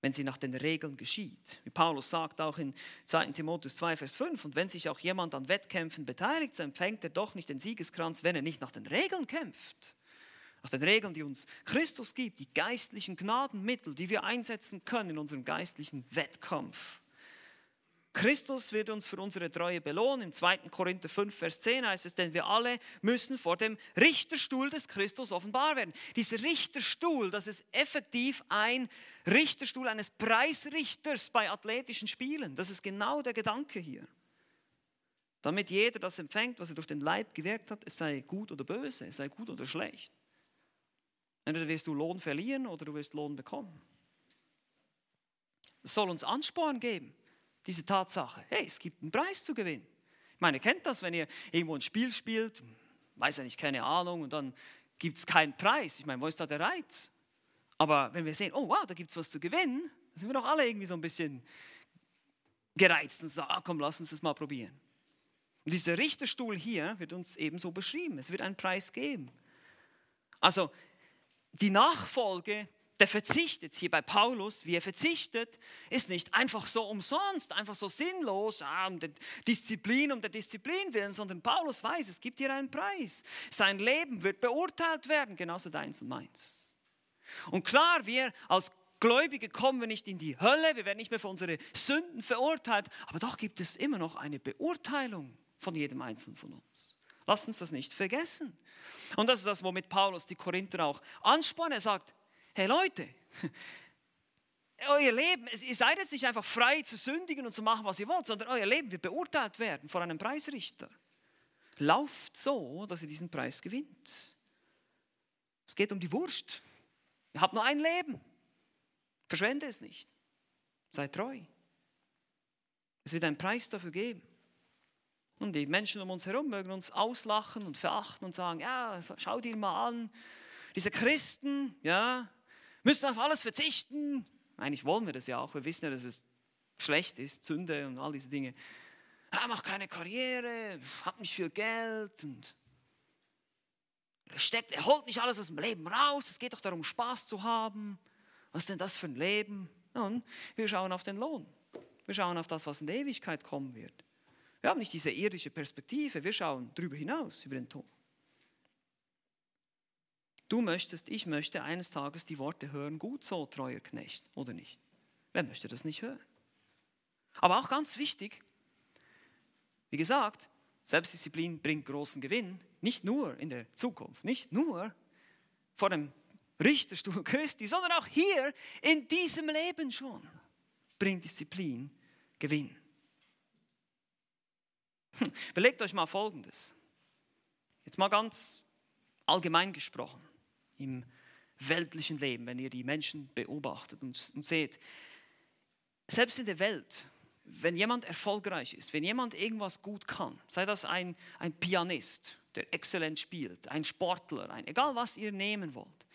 wenn sie nach den Regeln geschieht. Wie Paulus sagt auch in 2 Timotheus 2, Vers 5, und wenn sich auch jemand an Wettkämpfen beteiligt, so empfängt er doch nicht den Siegeskranz, wenn er nicht nach den Regeln kämpft. Nach den Regeln, die uns Christus gibt, die geistlichen Gnadenmittel, die wir einsetzen können in unserem geistlichen Wettkampf. Christus wird uns für unsere Treue belohnen. Im 2. Korinther 5, Vers 10 heißt es, denn wir alle müssen vor dem Richterstuhl des Christus offenbar werden. Dieser Richterstuhl, das ist effektiv ein Richterstuhl eines Preisrichters bei athletischen Spielen. Das ist genau der Gedanke hier. Damit jeder das empfängt, was er durch den Leib gewirkt hat, es sei gut oder böse, es sei gut oder schlecht. Entweder wirst du Lohn verlieren oder du wirst Lohn bekommen. Es soll uns Ansporn geben diese Tatsache. Hey, es gibt einen Preis zu gewinnen. Ich meine, ihr kennt das, wenn ihr irgendwo ein Spiel spielt, weiß ja nicht, keine Ahnung, und dann gibt es keinen Preis. Ich meine, wo ist da der Reiz? Aber wenn wir sehen, oh wow, da gibt es was zu gewinnen, dann sind wir doch alle irgendwie so ein bisschen gereizt und sagen, ah, komm, lass uns das mal probieren. Und dieser Richterstuhl hier wird uns ebenso beschrieben. Es wird einen Preis geben. Also die Nachfolge der Verzicht jetzt hier bei Paulus, wie er verzichtet, ist nicht einfach so umsonst, einfach so sinnlos, ah, um der Disziplin, um der Disziplin willen, sondern Paulus weiß, es gibt hier einen Preis. Sein Leben wird beurteilt werden, genauso deins und meins. Und klar, wir als Gläubige kommen wir nicht in die Hölle, wir werden nicht mehr für unsere Sünden verurteilt, aber doch gibt es immer noch eine Beurteilung von jedem Einzelnen von uns. Lasst uns das nicht vergessen. Und das ist das, womit Paulus die Korinther auch anspornt. Er sagt, hey Leute, euer Leben, ihr seid jetzt nicht einfach frei zu sündigen und zu machen, was ihr wollt, sondern euer Leben wird beurteilt werden von einem Preisrichter. Lauft so, dass ihr diesen Preis gewinnt. Es geht um die Wurst. Ihr habt nur ein Leben. Verschwende es nicht. Sei treu. Es wird einen Preis dafür geben. Und die Menschen um uns herum mögen uns auslachen und verachten und sagen, ja, schau dir mal an, diese Christen, ja, müssen auf alles verzichten. Eigentlich wollen wir das ja auch. Wir wissen ja, dass es schlecht ist, Sünde und all diese Dinge. Er macht keine Karriere, hat nicht viel Geld und er, steckt, er holt nicht alles aus dem Leben raus. Es geht doch darum, Spaß zu haben. Was ist denn das für ein Leben? Nun, wir schauen auf den Lohn. Wir schauen auf das, was in der Ewigkeit kommen wird. Wir haben nicht diese irdische Perspektive, wir schauen darüber hinaus, über den Tod. Du möchtest, ich möchte eines Tages die Worte hören, gut so, treuer Knecht, oder nicht? Wer möchte das nicht hören? Aber auch ganz wichtig, wie gesagt, Selbstdisziplin bringt großen Gewinn, nicht nur in der Zukunft, nicht nur vor dem Richterstuhl Christi, sondern auch hier in diesem Leben schon bringt Disziplin Gewinn. Hm, überlegt euch mal Folgendes. Jetzt mal ganz allgemein gesprochen, im weltlichen Leben, wenn ihr die Menschen beobachtet und, und seht, selbst in der Welt, wenn jemand erfolgreich ist, wenn jemand irgendwas gut kann, sei das ein, ein Pianist, der exzellent spielt, ein Sportler, ein, egal was ihr nehmen wollt,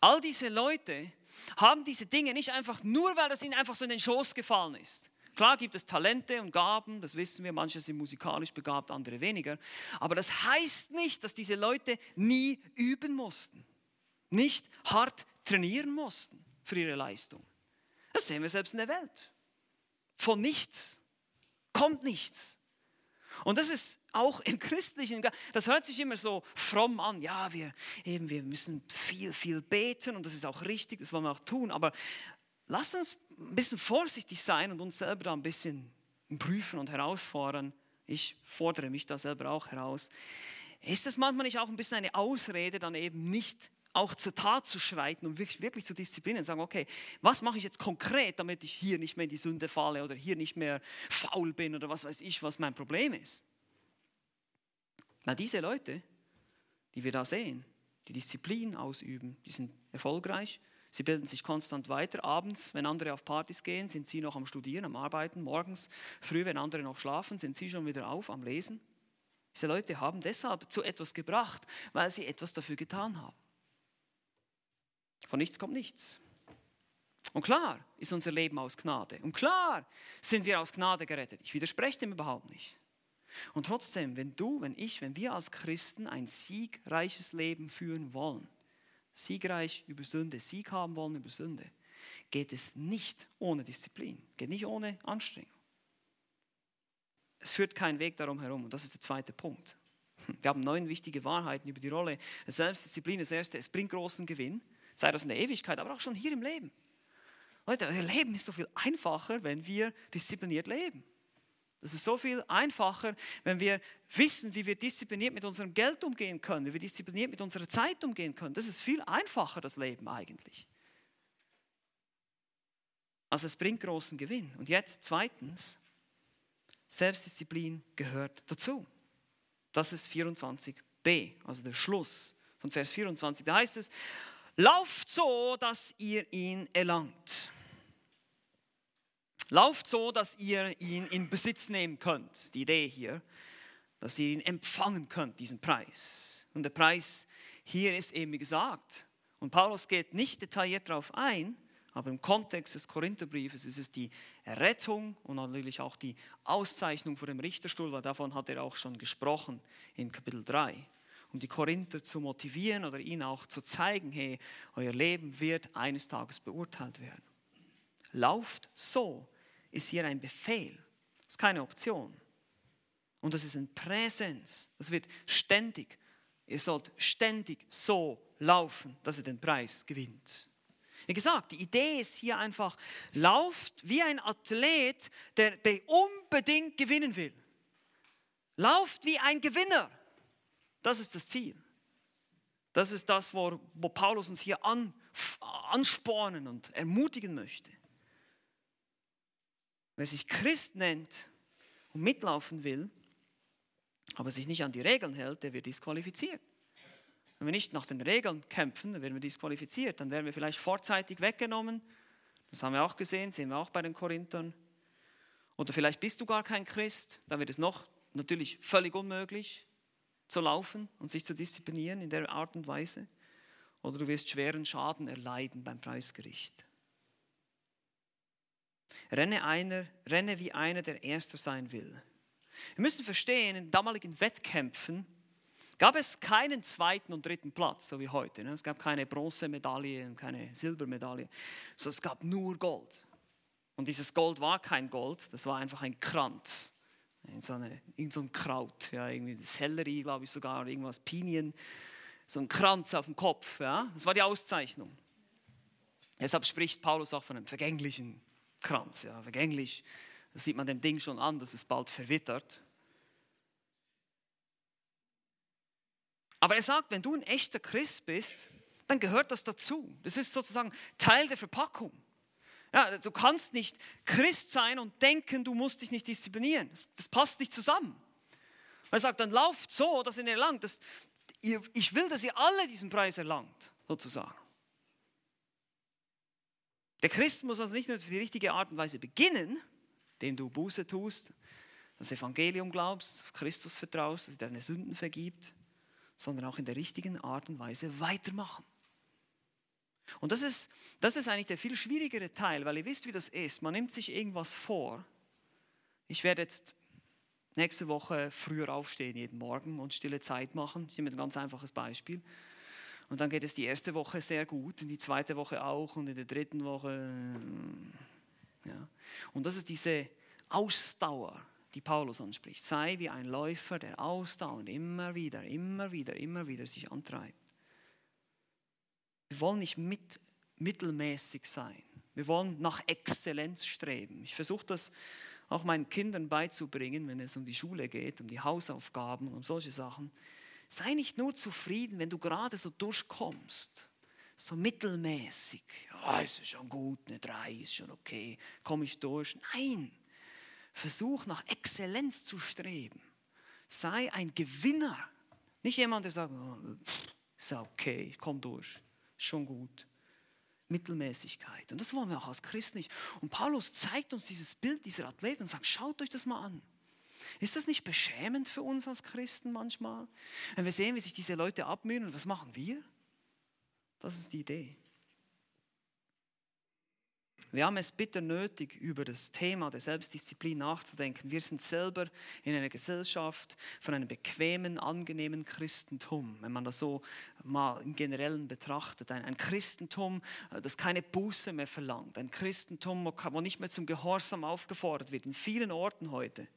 all diese Leute haben diese Dinge nicht einfach nur, weil das ihnen einfach so in den Schoß gefallen ist. Klar gibt es Talente und Gaben, das wissen wir, manche sind musikalisch begabt, andere weniger. Aber das heißt nicht, dass diese Leute nie üben mussten, nicht hart trainieren mussten für ihre Leistung. Das sehen wir selbst in der Welt. Von nichts kommt nichts. Und das ist auch im Christlichen, das hört sich immer so fromm an. Ja, wir, eben, wir müssen viel, viel beten und das ist auch richtig, das wollen wir auch tun. Aber lasst uns ein bisschen vorsichtig sein und uns selber da ein bisschen prüfen und herausfordern. Ich fordere mich da selber auch heraus. Ist das manchmal nicht auch ein bisschen eine Ausrede, dann eben nicht auch zur Tat zu schreiten und wirklich, wirklich zu disziplinieren sagen, okay, was mache ich jetzt konkret, damit ich hier nicht mehr in die Sünde falle oder hier nicht mehr faul bin oder was weiß ich, was mein Problem ist. Weil diese Leute, die wir da sehen, die Disziplin ausüben, die sind erfolgreich, sie bilden sich konstant weiter. Abends, wenn andere auf Partys gehen, sind sie noch am Studieren, am Arbeiten. Morgens, früh, wenn andere noch schlafen, sind sie schon wieder auf am Lesen. Diese Leute haben deshalb zu etwas gebracht, weil sie etwas dafür getan haben. Von nichts kommt nichts. Und klar ist unser Leben aus Gnade. Und klar sind wir aus Gnade gerettet. Ich widerspreche dem überhaupt nicht. Und trotzdem, wenn du, wenn ich, wenn wir als Christen ein siegreiches Leben führen wollen, siegreich über Sünde, Sieg haben wollen über Sünde, geht es nicht ohne Disziplin, geht nicht ohne Anstrengung. Es führt kein Weg darum herum und das ist der zweite Punkt. Wir haben neun wichtige Wahrheiten über die Rolle der Selbstdisziplin. Das erste, es bringt großen Gewinn sei das in der Ewigkeit, aber auch schon hier im Leben. Leute, euer Leben ist so viel einfacher, wenn wir diszipliniert leben. Es ist so viel einfacher, wenn wir wissen, wie wir diszipliniert mit unserem Geld umgehen können, wie wir diszipliniert mit unserer Zeit umgehen können. Das ist viel einfacher, das Leben eigentlich. Also es bringt großen Gewinn. Und jetzt zweitens, Selbstdisziplin gehört dazu. Das ist 24b, also der Schluss von Vers 24. Da heißt es, Lauft so, dass ihr ihn erlangt. Lauft so, dass ihr ihn in Besitz nehmen könnt. Die Idee hier, dass ihr ihn empfangen könnt, diesen Preis. Und der Preis hier ist eben gesagt. Und Paulus geht nicht detailliert darauf ein, aber im Kontext des Korintherbriefes ist es die Errettung und natürlich auch die Auszeichnung vor dem Richterstuhl, weil davon hat er auch schon gesprochen in Kapitel 3 um die Korinther zu motivieren oder ihnen auch zu zeigen, hey, euer Leben wird eines Tages beurteilt werden. Lauft so ist hier ein Befehl, ist keine Option. Und das ist ein Präsens, das wird ständig, ihr sollt ständig so laufen, dass ihr den Preis gewinnt. Wie gesagt, die Idee ist hier einfach, lauft wie ein Athlet, der unbedingt gewinnen will. Lauft wie ein Gewinner. Das ist das Ziel. Das ist das, wo, wo Paulus uns hier an, anspornen und ermutigen möchte. Wer sich Christ nennt und mitlaufen will, aber sich nicht an die Regeln hält, der wird disqualifiziert. Wenn wir nicht nach den Regeln kämpfen, dann werden wir disqualifiziert. Dann werden wir vielleicht vorzeitig weggenommen. Das haben wir auch gesehen, sehen wir auch bei den Korinthern. Oder vielleicht bist du gar kein Christ, dann wird es noch natürlich völlig unmöglich zu laufen und sich zu disziplinieren in der Art und Weise. Oder du wirst schweren Schaden erleiden beim Preisgericht. Renne, einer, renne wie einer, der Erster sein will. Wir müssen verstehen, in damaligen Wettkämpfen gab es keinen zweiten und dritten Platz, so wie heute. Ne? Es gab keine Bronzemedaille und keine Silbermedaille, sondern es gab nur Gold. Und dieses Gold war kein Gold, das war einfach ein Kranz. In so, eine, in so ein Kraut, ja, irgendwie Sellerie, glaube ich sogar, irgendwas, Pinien, so ein Kranz auf dem Kopf. Ja? Das war die Auszeichnung. Deshalb spricht Paulus auch von einem vergänglichen Kranz. Ja, vergänglich, das sieht man dem Ding schon an, dass es bald verwittert. Aber er sagt, wenn du ein echter Christ bist, dann gehört das dazu. Das ist sozusagen Teil der Verpackung. Ja, du kannst nicht Christ sein und denken, du musst dich nicht disziplinieren. Das, das passt nicht zusammen. Er sagt, dann lauft so, dass ihr erlangt. Das, ihr, ich will, dass ihr alle diesen Preis erlangt, sozusagen. Der Christ muss also nicht nur auf die richtige Art und Weise beginnen, indem du Buße tust, das Evangelium glaubst, Christus vertraust, dass er deine Sünden vergibt, sondern auch in der richtigen Art und Weise weitermachen. Und das ist, das ist eigentlich der viel schwierigere Teil, weil ihr wisst, wie das ist. Man nimmt sich irgendwas vor. Ich werde jetzt nächste Woche früher aufstehen, jeden Morgen und stille Zeit machen. Ich nehme jetzt ein ganz einfaches Beispiel. Und dann geht es die erste Woche sehr gut, und die zweite Woche auch und in der dritten Woche. Äh, ja. Und das ist diese Ausdauer, die Paulus anspricht. Sei wie ein Läufer, der ausdauernd immer wieder, immer wieder, immer wieder sich antreibt. Wir wollen nicht mit, mittelmäßig sein. Wir wollen nach Exzellenz streben. Ich versuche das auch meinen Kindern beizubringen, wenn es um die Schule geht, um die Hausaufgaben und um solche Sachen. Sei nicht nur zufrieden, wenn du gerade so durchkommst, so mittelmäßig. Ja, ist schon gut, eine 3 ist schon okay, komme ich durch. Nein, versuch nach Exzellenz zu streben. Sei ein Gewinner. Nicht jemand, der sagt, oh, ist okay, ich komme durch, schon gut. Mittelmäßigkeit. Und das wollen wir auch als Christen nicht. Und Paulus zeigt uns dieses Bild dieser Athleten und sagt, schaut euch das mal an. Ist das nicht beschämend für uns als Christen manchmal? Wenn wir sehen, wie sich diese Leute abmühen und was machen wir? Das ist die Idee. Wir haben es bitter nötig, über das Thema der Selbstdisziplin nachzudenken. Wir sind selber in einer Gesellschaft von einem bequemen, angenehmen Christentum, wenn man das so mal im Generellen betrachtet. Ein, ein Christentum, äh, das keine Buße mehr verlangt. Ein Christentum, wo nicht mehr zum Gehorsam aufgefordert wird, in vielen Orten heute.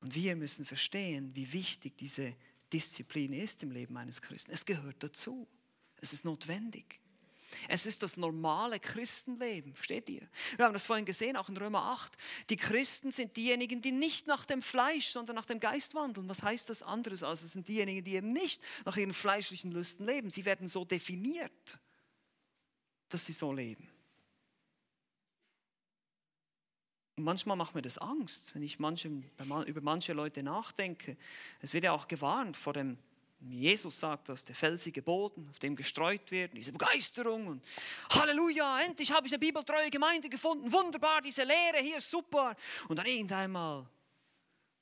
Und wir müssen verstehen, wie wichtig diese Disziplin ist im Leben eines Christen. Es gehört dazu. Es ist notwendig. Es ist das normale Christenleben, versteht ihr? Wir haben das vorhin gesehen, auch in Römer 8. Die Christen sind diejenigen, die nicht nach dem Fleisch, sondern nach dem Geist wandeln. Was heißt das anderes? Also es sind diejenigen, die eben nicht nach ihren fleischlichen Lüsten leben. Sie werden so definiert, dass sie so leben. Und manchmal macht mir das Angst, wenn ich manchem, über manche Leute nachdenke. Es wird ja auch gewarnt vor dem Jesus sagt das, der felsige Boden, auf dem gestreut wird, diese Begeisterung und Halleluja, endlich habe ich eine bibeltreue Gemeinde gefunden, wunderbar, diese Lehre hier, super. Und dann irgendeinmal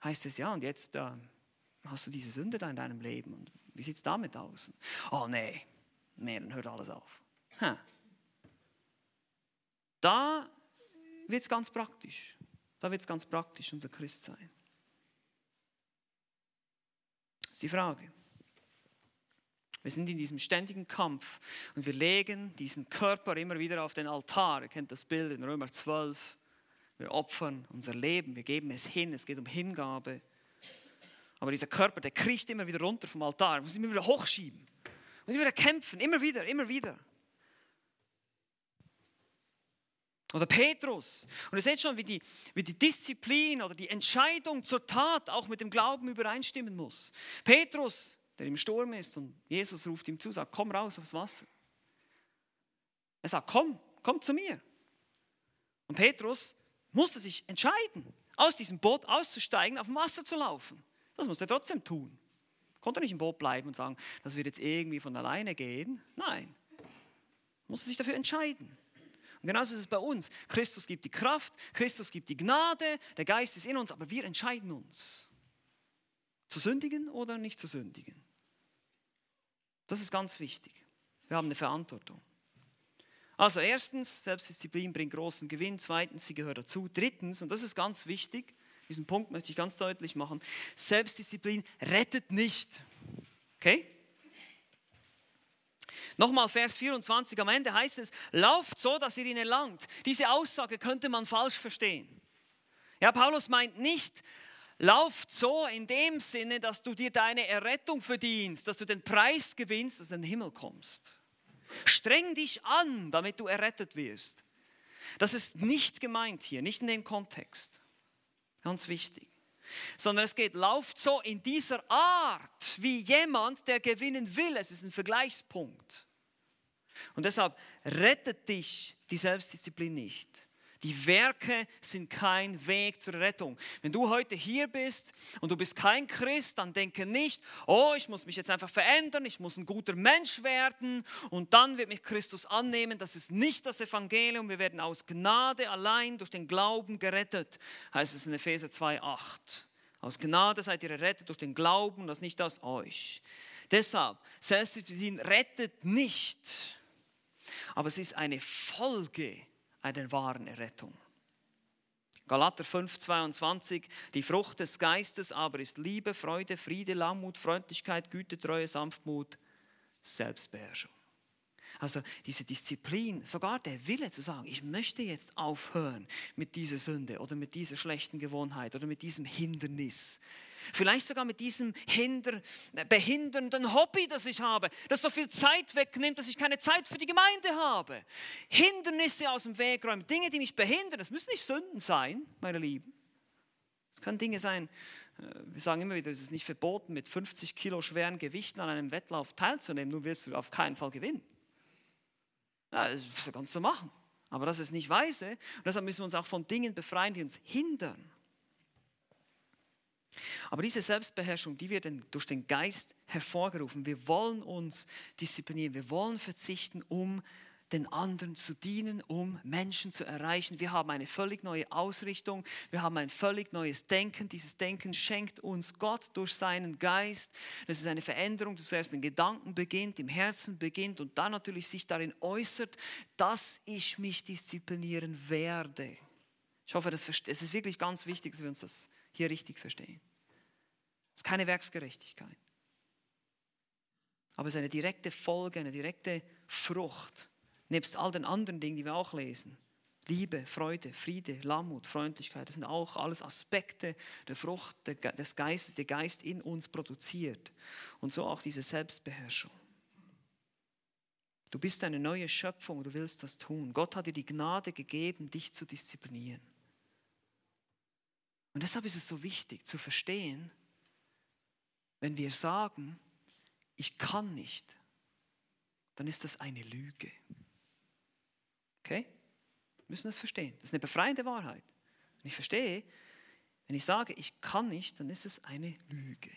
heißt es, ja, und jetzt äh, hast du diese Sünde da in deinem Leben und wie sieht es damit aus? Oh nee, nee, dann hört alles auf. Hm. Da wird es ganz praktisch. Da wird es ganz praktisch, unser Christ sein. Das ist die Frage. Wir sind in diesem ständigen Kampf und wir legen diesen Körper immer wieder auf den Altar. Ihr kennt das Bild in Römer 12. Wir opfern unser Leben, wir geben es hin, es geht um Hingabe. Aber dieser Körper, der kriecht immer wieder runter vom Altar, muss immer wieder hochschieben, muss immer wieder kämpfen, immer wieder, immer wieder. Oder Petrus. Und ihr seht schon, wie die, wie die Disziplin oder die Entscheidung zur Tat auch mit dem Glauben übereinstimmen muss. Petrus, der im Sturm ist und Jesus ruft ihm zu, sagt, komm raus aufs Wasser. Er sagt, komm, komm zu mir. Und Petrus musste sich entscheiden, aus diesem Boot auszusteigen, auf dem Wasser zu laufen. Das musste er trotzdem tun. Konnte nicht im Boot bleiben und sagen, das wird jetzt irgendwie von alleine gehen. Nein, musste sich dafür entscheiden. Und genauso ist es bei uns. Christus gibt die Kraft, Christus gibt die Gnade, der Geist ist in uns, aber wir entscheiden uns, zu sündigen oder nicht zu sündigen. Das ist ganz wichtig. Wir haben eine Verantwortung. Also erstens, Selbstdisziplin bringt großen Gewinn. Zweitens, sie gehört dazu. Drittens, und das ist ganz wichtig, diesen Punkt möchte ich ganz deutlich machen, Selbstdisziplin rettet nicht. Okay? Nochmal Vers 24 am Ende heißt es, lauft so, dass ihr ihn erlangt. Diese Aussage könnte man falsch verstehen. Ja, Paulus meint nicht, lauft so in dem Sinne, dass du dir deine Errettung verdienst, dass du den Preis gewinnst, dass du in den Himmel kommst. Streng dich an, damit du errettet wirst. Das ist nicht gemeint hier, nicht in dem Kontext. Ganz wichtig. Sondern es geht, lauft so in dieser Art wie jemand, der gewinnen will. Es ist ein Vergleichspunkt. Und deshalb rettet dich die Selbstdisziplin nicht. Die Werke sind kein Weg zur Rettung. Wenn du heute hier bist und du bist kein Christ, dann denke nicht, oh, ich muss mich jetzt einfach verändern, ich muss ein guter Mensch werden und dann wird mich Christus annehmen. Das ist nicht das Evangelium. Wir werden aus Gnade allein durch den Glauben gerettet, heißt es in Epheser 2,8. Aus Gnade seid ihr errettet durch den Glauben und das nicht aus euch. Deshalb, Selbstdisziplin rettet nicht, aber es ist eine Folge einer wahren Errettung. Galater 5, 22, die Frucht des Geistes aber ist Liebe, Freude, Friede, Langmut, Freundlichkeit, Güte, Treue, Sanftmut, Selbstbeherrschung. Also diese Disziplin, sogar der Wille zu sagen, ich möchte jetzt aufhören mit dieser Sünde oder mit dieser schlechten Gewohnheit oder mit diesem Hindernis. Vielleicht sogar mit diesem hinder, behindernden Hobby, das ich habe, das so viel Zeit wegnimmt, dass ich keine Zeit für die Gemeinde habe. Hindernisse aus dem Weg räumen, Dinge, die mich behindern. Das müssen nicht Sünden sein, meine Lieben. Es können Dinge sein, äh, wir sagen immer wieder, es ist nicht verboten, mit 50 Kilo schweren Gewichten an einem Wettlauf teilzunehmen, nur wirst du auf keinen Fall gewinnen. Ja, das kannst du machen. Aber das ist nicht weise. Und deshalb müssen wir uns auch von Dingen befreien, die uns hindern. Aber diese Selbstbeherrschung, die wird durch den Geist hervorgerufen. Wir wollen uns disziplinieren, wir wollen verzichten, um den anderen zu dienen, um Menschen zu erreichen. Wir haben eine völlig neue Ausrichtung, wir haben ein völlig neues Denken. Dieses Denken schenkt uns Gott durch seinen Geist. Das ist eine Veränderung, die zuerst in Gedanken beginnt, im Herzen beginnt und dann natürlich sich darin äußert, dass ich mich disziplinieren werde. Ich hoffe, das ist wirklich ganz wichtig, dass wir uns das hier richtig verstehen. Es ist keine Werksgerechtigkeit. Aber es ist eine direkte Folge, eine direkte Frucht, nebst all den anderen Dingen, die wir auch lesen. Liebe, Freude, Friede, Lammut, Freundlichkeit, das sind auch alles Aspekte der Frucht des Geistes, der Geist in uns produziert. Und so auch diese Selbstbeherrschung. Du bist eine neue Schöpfung, du willst das tun. Gott hat dir die Gnade gegeben, dich zu disziplinieren. Und deshalb ist es so wichtig zu verstehen, wenn wir sagen, ich kann nicht, dann ist das eine Lüge. Okay? Wir müssen das verstehen. Das ist eine befreiende Wahrheit. Und ich verstehe, wenn ich sage, ich kann nicht, dann ist es eine Lüge.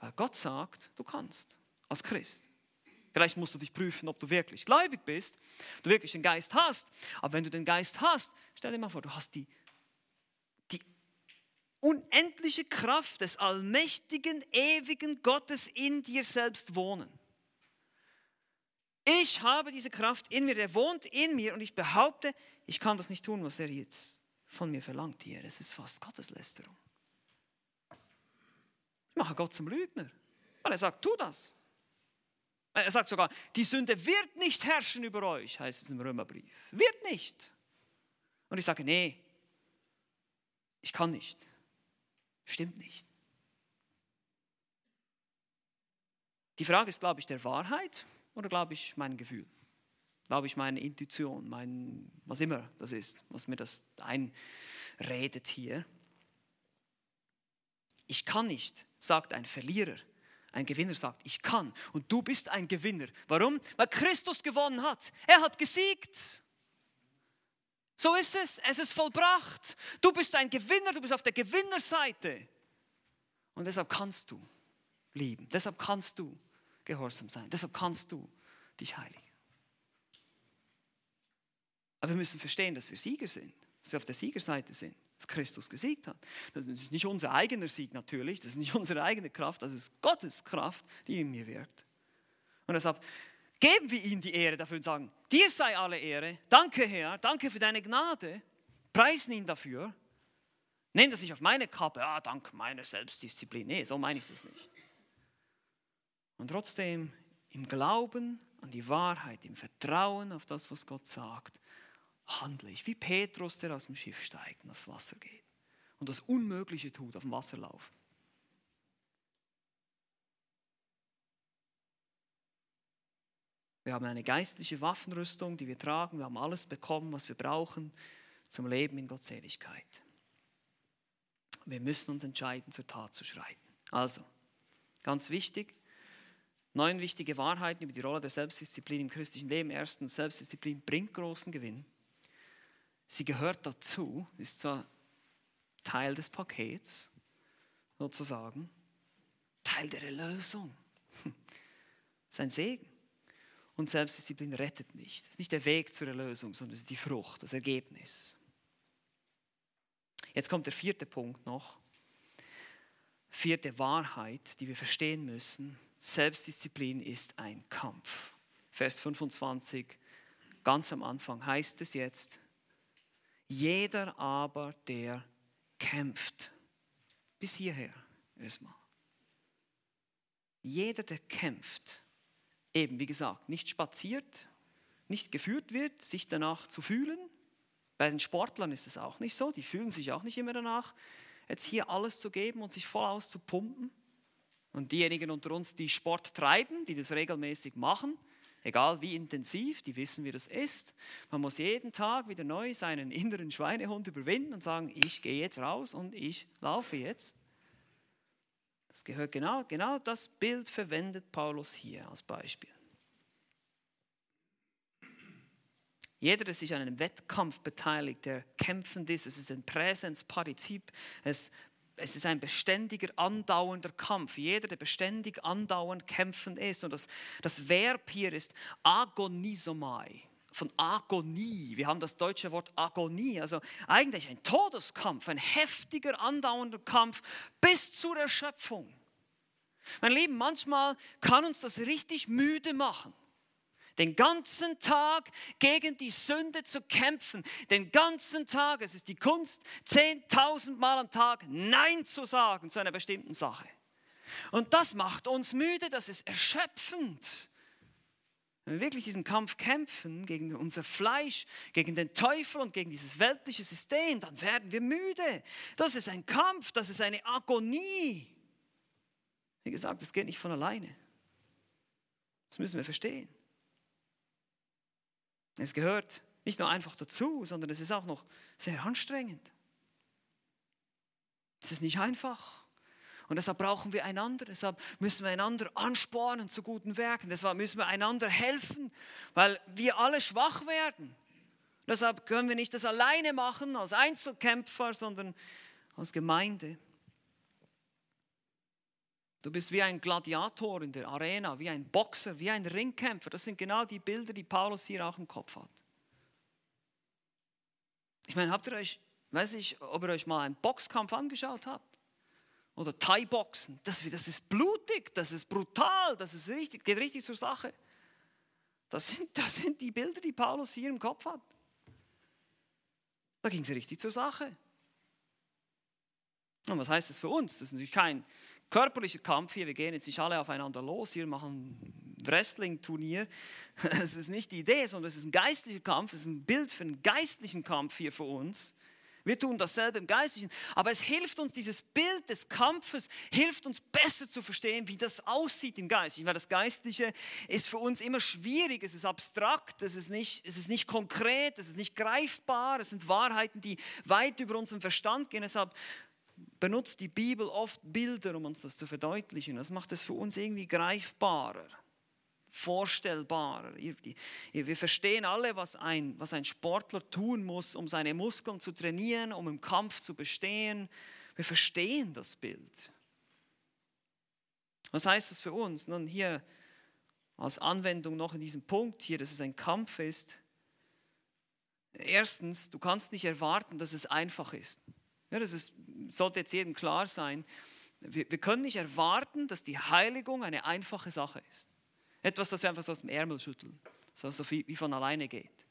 Weil Gott sagt, du kannst, als Christ. Vielleicht musst du dich prüfen, ob du wirklich gläubig bist, du wirklich den Geist hast. Aber wenn du den Geist hast, stell dir mal vor, du hast die unendliche Kraft des allmächtigen, ewigen Gottes in dir selbst wohnen. Ich habe diese Kraft in mir, der wohnt in mir und ich behaupte, ich kann das nicht tun, was er jetzt von mir verlangt hier. Es ist fast Gotteslästerung. Ich mache Gott zum Lügner, weil er sagt, tu das. Er sagt sogar, die Sünde wird nicht herrschen über euch, heißt es im Römerbrief. Wird nicht. Und ich sage, nee, ich kann nicht. Stimmt nicht. Die Frage ist, glaube ich, der Wahrheit oder glaube ich mein Gefühl? Glaube ich meine Intuition, mein, was immer das ist, was mir das einredet hier. Ich kann nicht, sagt ein Verlierer. Ein Gewinner sagt, ich kann. Und du bist ein Gewinner. Warum? Weil Christus gewonnen hat. Er hat gesiegt. So ist es. Es ist vollbracht. Du bist ein Gewinner. Du bist auf der Gewinnerseite. Und deshalb kannst du lieben. Deshalb kannst du gehorsam sein. Deshalb kannst du dich heiligen. Aber wir müssen verstehen, dass wir Sieger sind. Dass wir auf der Siegerseite sind dass Christus gesiegt hat. Das ist nicht unser eigener Sieg natürlich, das ist nicht unsere eigene Kraft, das ist Gottes Kraft, die in mir wirkt. Und deshalb geben wir ihm die Ehre dafür und sagen, dir sei alle Ehre, danke Herr, danke für deine Gnade, preisen ihn dafür. Nehmen das nicht auf meine Kappe, ah, dank meiner Selbstdisziplin. Nee, so meine ich das nicht. Und trotzdem im Glauben an die Wahrheit, im Vertrauen auf das, was Gott sagt, handle ich wie Petrus, der aus dem Schiff steigt und aufs Wasser geht und das Unmögliche tut, auf dem Wasser laufen. Wir haben eine geistliche Waffenrüstung, die wir tragen. Wir haben alles bekommen, was wir brauchen zum Leben in Gottseligkeit. Wir müssen uns entscheiden, zur Tat zu schreiten. Also, ganz wichtig, neun wichtige Wahrheiten über die Rolle der Selbstdisziplin im christlichen Leben. Erstens, Selbstdisziplin bringt großen Gewinn. Sie gehört dazu, ist zwar Teil des Pakets, sozusagen, Teil der Erlösung. Das ist ein Segen. Und Selbstdisziplin rettet nicht. Das ist nicht der Weg zur Erlösung, sondern es ist die Frucht, das Ergebnis. Jetzt kommt der vierte Punkt noch. Vierte Wahrheit, die wir verstehen müssen. Selbstdisziplin ist ein Kampf. Vers 25, ganz am Anfang heißt es jetzt, jeder aber, der kämpft. Bis hierher erstmal. Jeder, der kämpft, eben wie gesagt, nicht spaziert, nicht geführt wird, sich danach zu fühlen. Bei den Sportlern ist es auch nicht so, die fühlen sich auch nicht immer danach, jetzt hier alles zu geben und sich voll auszupumpen. Und diejenigen unter uns, die Sport treiben, die das regelmäßig machen, egal wie intensiv, die wissen, wie das ist. Man muss jeden Tag wieder neu seinen inneren Schweinehund überwinden und sagen, ich gehe jetzt raus und ich laufe jetzt. Das gehört genau, genau das Bild verwendet Paulus hier als Beispiel. Jeder, der sich an einem Wettkampf beteiligt, der kämpfend ist, es ist ein Präsenzpartizip, es es ist ein beständiger, andauernder Kampf. Jeder, der beständig, andauernd kämpfend ist. Und das, das Verb hier ist agonisomai, von Agonie. Wir haben das deutsche Wort Agonie, also eigentlich ein Todeskampf, ein heftiger, andauernder Kampf bis zur Erschöpfung. Mein Lieben, manchmal kann uns das richtig müde machen den ganzen Tag gegen die Sünde zu kämpfen, den ganzen Tag, es ist die Kunst, 10.000 Mal am Tag Nein zu sagen zu einer bestimmten Sache. Und das macht uns müde, das ist erschöpfend. Wenn wir wirklich diesen Kampf kämpfen gegen unser Fleisch, gegen den Teufel und gegen dieses weltliche System, dann werden wir müde. Das ist ein Kampf, das ist eine Agonie. Wie gesagt, das geht nicht von alleine. Das müssen wir verstehen. Es gehört nicht nur einfach dazu, sondern es ist auch noch sehr anstrengend. Es ist nicht einfach. Und deshalb brauchen wir einander, deshalb müssen wir einander anspornen zu guten Werken, deshalb müssen wir einander helfen, weil wir alle schwach werden. Deshalb können wir nicht das alleine machen als Einzelkämpfer, sondern als Gemeinde. Du bist wie ein Gladiator in der Arena, wie ein Boxer, wie ein Ringkämpfer. Das sind genau die Bilder, die Paulus hier auch im Kopf hat. Ich meine, habt ihr euch, weiß ich, ob ihr euch mal einen Boxkampf angeschaut habt? Oder Thai-Boxen. Das, das ist blutig, das ist brutal, das ist richtig, geht richtig zur Sache. Das sind, das sind die Bilder, die Paulus hier im Kopf hat. Da ging es richtig zur Sache. Und was heißt das für uns? Das ist natürlich kein, körperlicher Kampf hier, wir gehen jetzt nicht alle aufeinander los, hier machen Wrestling-Turnier. Es ist nicht die Idee, sondern es ist ein geistlicher Kampf, es ist ein Bild für einen geistlichen Kampf hier für uns. Wir tun dasselbe im Geistlichen. Aber es hilft uns, dieses Bild des Kampfes hilft uns besser zu verstehen, wie das aussieht im Geistlichen. Weil das Geistliche ist für uns immer schwierig, es ist abstrakt, es ist nicht, es ist nicht konkret, es ist nicht greifbar, es sind Wahrheiten, die weit über unseren Verstand gehen. Deshalb benutzt die Bibel oft Bilder, um uns das zu verdeutlichen. Das macht es für uns irgendwie greifbarer vorstellbarer. Wir verstehen alle, was ein, was ein Sportler tun muss, um seine Muskeln zu trainieren, um im Kampf zu bestehen. Wir verstehen das Bild. Was heißt das für uns? Nun, hier als Anwendung noch in diesem Punkt hier, dass es ein Kampf ist. Erstens, du kannst nicht erwarten, dass es einfach ist. Ja, das ist, sollte jetzt jedem klar sein. Wir, wir können nicht erwarten, dass die Heiligung eine einfache Sache ist. Etwas, das wir einfach so aus dem Ärmel schütteln, so, wie von alleine geht.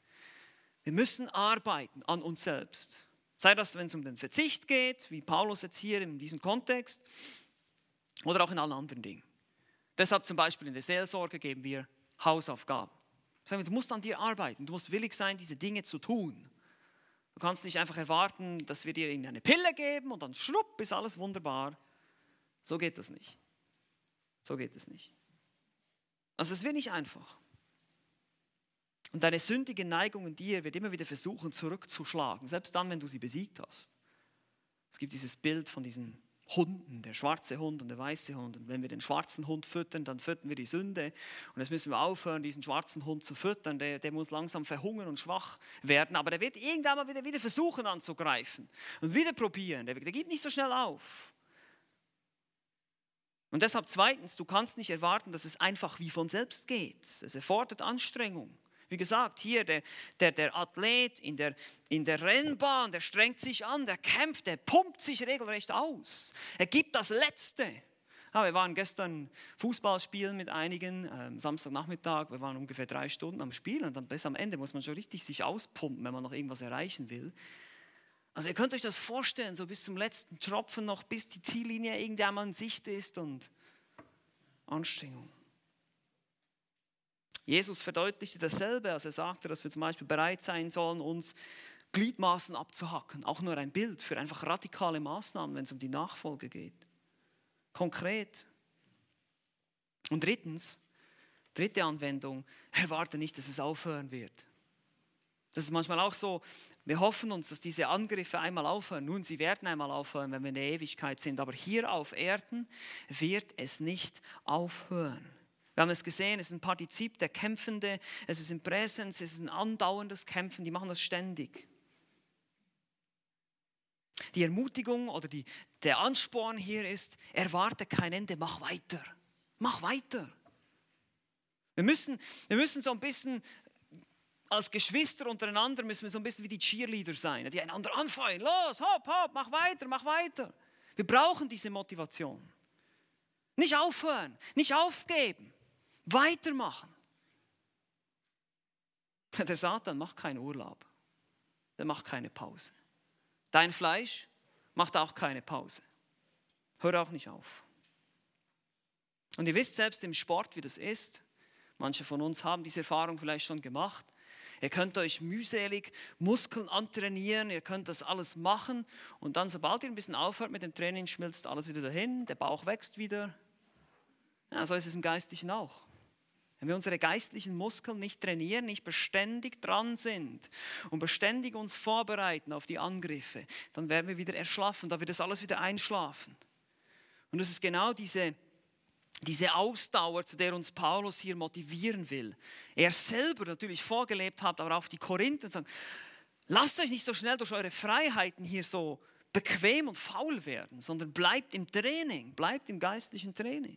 Wir müssen arbeiten an uns selbst. Sei das, wenn es um den Verzicht geht, wie Paulus jetzt hier in diesem Kontext, oder auch in allen anderen Dingen. Deshalb zum Beispiel in der Seelsorge geben wir Hausaufgaben. Du musst an dir arbeiten, du musst willig sein, diese Dinge zu tun. Du kannst nicht einfach erwarten, dass wir dir eine Pille geben und dann schrupp ist alles wunderbar. So geht das nicht. So geht es nicht. Also es wird nicht einfach. Und deine sündige Neigung in dir wird immer wieder versuchen zurückzuschlagen, selbst dann, wenn du sie besiegt hast. Es gibt dieses Bild von diesen Hunden, der schwarze Hund und der weiße Hund. Und wenn wir den schwarzen Hund füttern, dann füttern wir die Sünde. Und jetzt müssen wir aufhören, diesen schwarzen Hund zu füttern. Der, der muss langsam verhungern und schwach werden. Aber der wird irgendwann mal wieder, wieder versuchen anzugreifen und wieder probieren. Der, der gibt nicht so schnell auf. Und deshalb zweitens, du kannst nicht erwarten, dass es einfach wie von selbst geht. Es erfordert Anstrengung. Wie gesagt, hier der, der, der Athlet in der, in der Rennbahn, der strengt sich an, der kämpft, der pumpt sich regelrecht aus. Er gibt das Letzte. Ja, wir waren gestern Fußball spielen mit einigen, ähm, Samstagnachmittag, wir waren ungefähr drei Stunden am Spielen und dann bis am Ende muss man schon richtig sich auspumpen, wenn man noch irgendwas erreichen will. Also ihr könnt euch das vorstellen, so bis zum letzten Tropfen noch, bis die Ziellinie irgendwann in Sicht ist und Anstrengung. Jesus verdeutlichte dasselbe, als er sagte, dass wir zum Beispiel bereit sein sollen, uns Gliedmaßen abzuhacken. Auch nur ein Bild für einfach radikale Maßnahmen, wenn es um die Nachfolge geht. Konkret. Und drittens, dritte Anwendung, erwarte nicht, dass es aufhören wird. Das ist manchmal auch so, wir hoffen uns, dass diese Angriffe einmal aufhören. Nun, sie werden einmal aufhören, wenn wir in der Ewigkeit sind. Aber hier auf Erden wird es nicht aufhören. Wir haben es gesehen, es ist ein Partizip, der Kämpfende, es ist ein Präsens, es ist ein andauerndes Kämpfen, die machen das ständig. Die Ermutigung oder die, der Ansporn hier ist, erwarte kein Ende, mach weiter, mach weiter. Wir müssen, wir müssen so ein bisschen als Geschwister untereinander müssen wir so ein bisschen wie die Cheerleader sein, die einander anfeuern. Los, hopp, hopp, mach weiter, mach weiter. Wir brauchen diese Motivation. Nicht aufhören, nicht aufgeben, weitermachen. Der Satan macht keinen Urlaub, der macht keine Pause. Dein Fleisch macht auch keine Pause. Hör auch nicht auf. Und ihr wisst selbst im Sport, wie das ist. Manche von uns haben diese Erfahrung vielleicht schon gemacht. Ihr könnt euch mühselig Muskeln antrainieren, ihr könnt das alles machen und dann, sobald ihr ein bisschen aufhört mit dem Training, schmilzt alles wieder dahin, der Bauch wächst wieder. Ja, so ist es im Geistlichen auch. Wenn wir unsere geistlichen Muskeln nicht trainieren, nicht beständig dran sind und beständig uns vorbereiten auf die Angriffe, dann werden wir wieder erschlafen, da wird das alles wieder einschlafen. Und es ist genau diese diese Ausdauer, zu der uns Paulus hier motivieren will. Er selber natürlich vorgelebt hat, aber auch die Korinther sagen, lasst euch nicht so schnell durch eure Freiheiten hier so bequem und faul werden, sondern bleibt im Training, bleibt im geistlichen Training.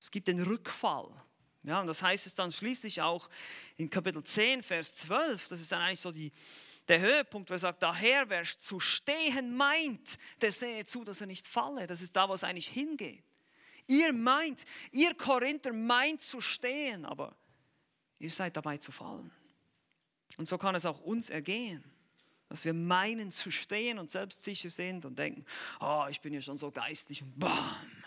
Es gibt den Rückfall. Ja, und das heißt es dann schließlich auch in Kapitel 10, Vers 12, das ist dann eigentlich so die, der Höhepunkt, wo er sagt, daher wer zu stehen meint, der sehe zu, dass er nicht falle. Das ist da, wo es eigentlich hingeht. Ihr meint, ihr Korinther meint zu stehen, aber ihr seid dabei zu fallen. Und so kann es auch uns ergehen, dass wir meinen zu stehen und selbstsicher sind und denken, oh, ich bin ja schon so geistlich und bam.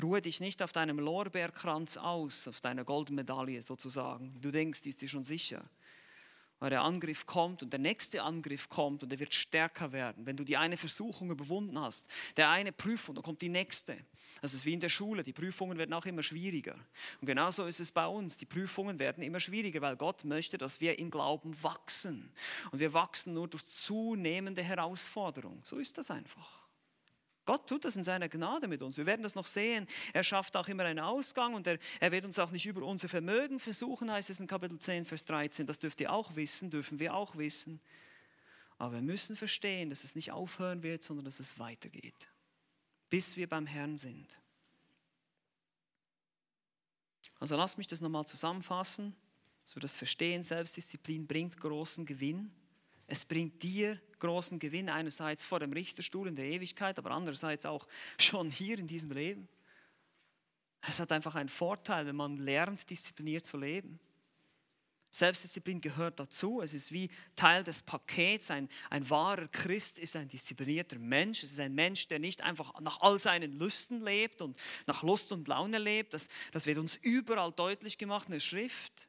Ruhe dich nicht auf deinem Lorbeerkranz aus, auf deiner Goldmedaille sozusagen. Du denkst, die ist dir schon sicher. weil der Angriff kommt und der nächste Angriff kommt und er wird stärker werden. Wenn du die eine Versuchung überwunden hast, der eine Prüfung, dann kommt die nächste. Das ist wie in der Schule, die Prüfungen werden auch immer schwieriger. Und genauso ist es bei uns, die Prüfungen werden immer schwieriger, weil Gott möchte, dass wir im Glauben wachsen. Und wir wachsen nur durch zunehmende Herausforderung. So ist das einfach. Gott tut das in seiner Gnade mit uns. Wir werden das noch sehen. Er schafft auch immer einen Ausgang und er, er wird uns auch nicht über unser Vermögen versuchen, heißt es in Kapitel 10, Vers 13. Das dürft ihr auch wissen, dürfen wir auch wissen. Aber wir müssen verstehen, dass es nicht aufhören wird, sondern dass es weitergeht, bis wir beim Herrn sind. Also lasst mich das nochmal zusammenfassen, wir das verstehen. Selbstdisziplin bringt großen Gewinn. Es bringt dir großen Gewinn, einerseits vor dem Richterstuhl in der Ewigkeit, aber andererseits auch schon hier in diesem Leben. Es hat einfach einen Vorteil, wenn man lernt, diszipliniert zu leben. Selbstdisziplin gehört dazu. Es ist wie Teil des Pakets. Ein, ein wahrer Christ ist ein disziplinierter Mensch. Es ist ein Mensch, der nicht einfach nach all seinen Lüsten lebt und nach Lust und Laune lebt. Das, das wird uns überall deutlich gemacht in der Schrift.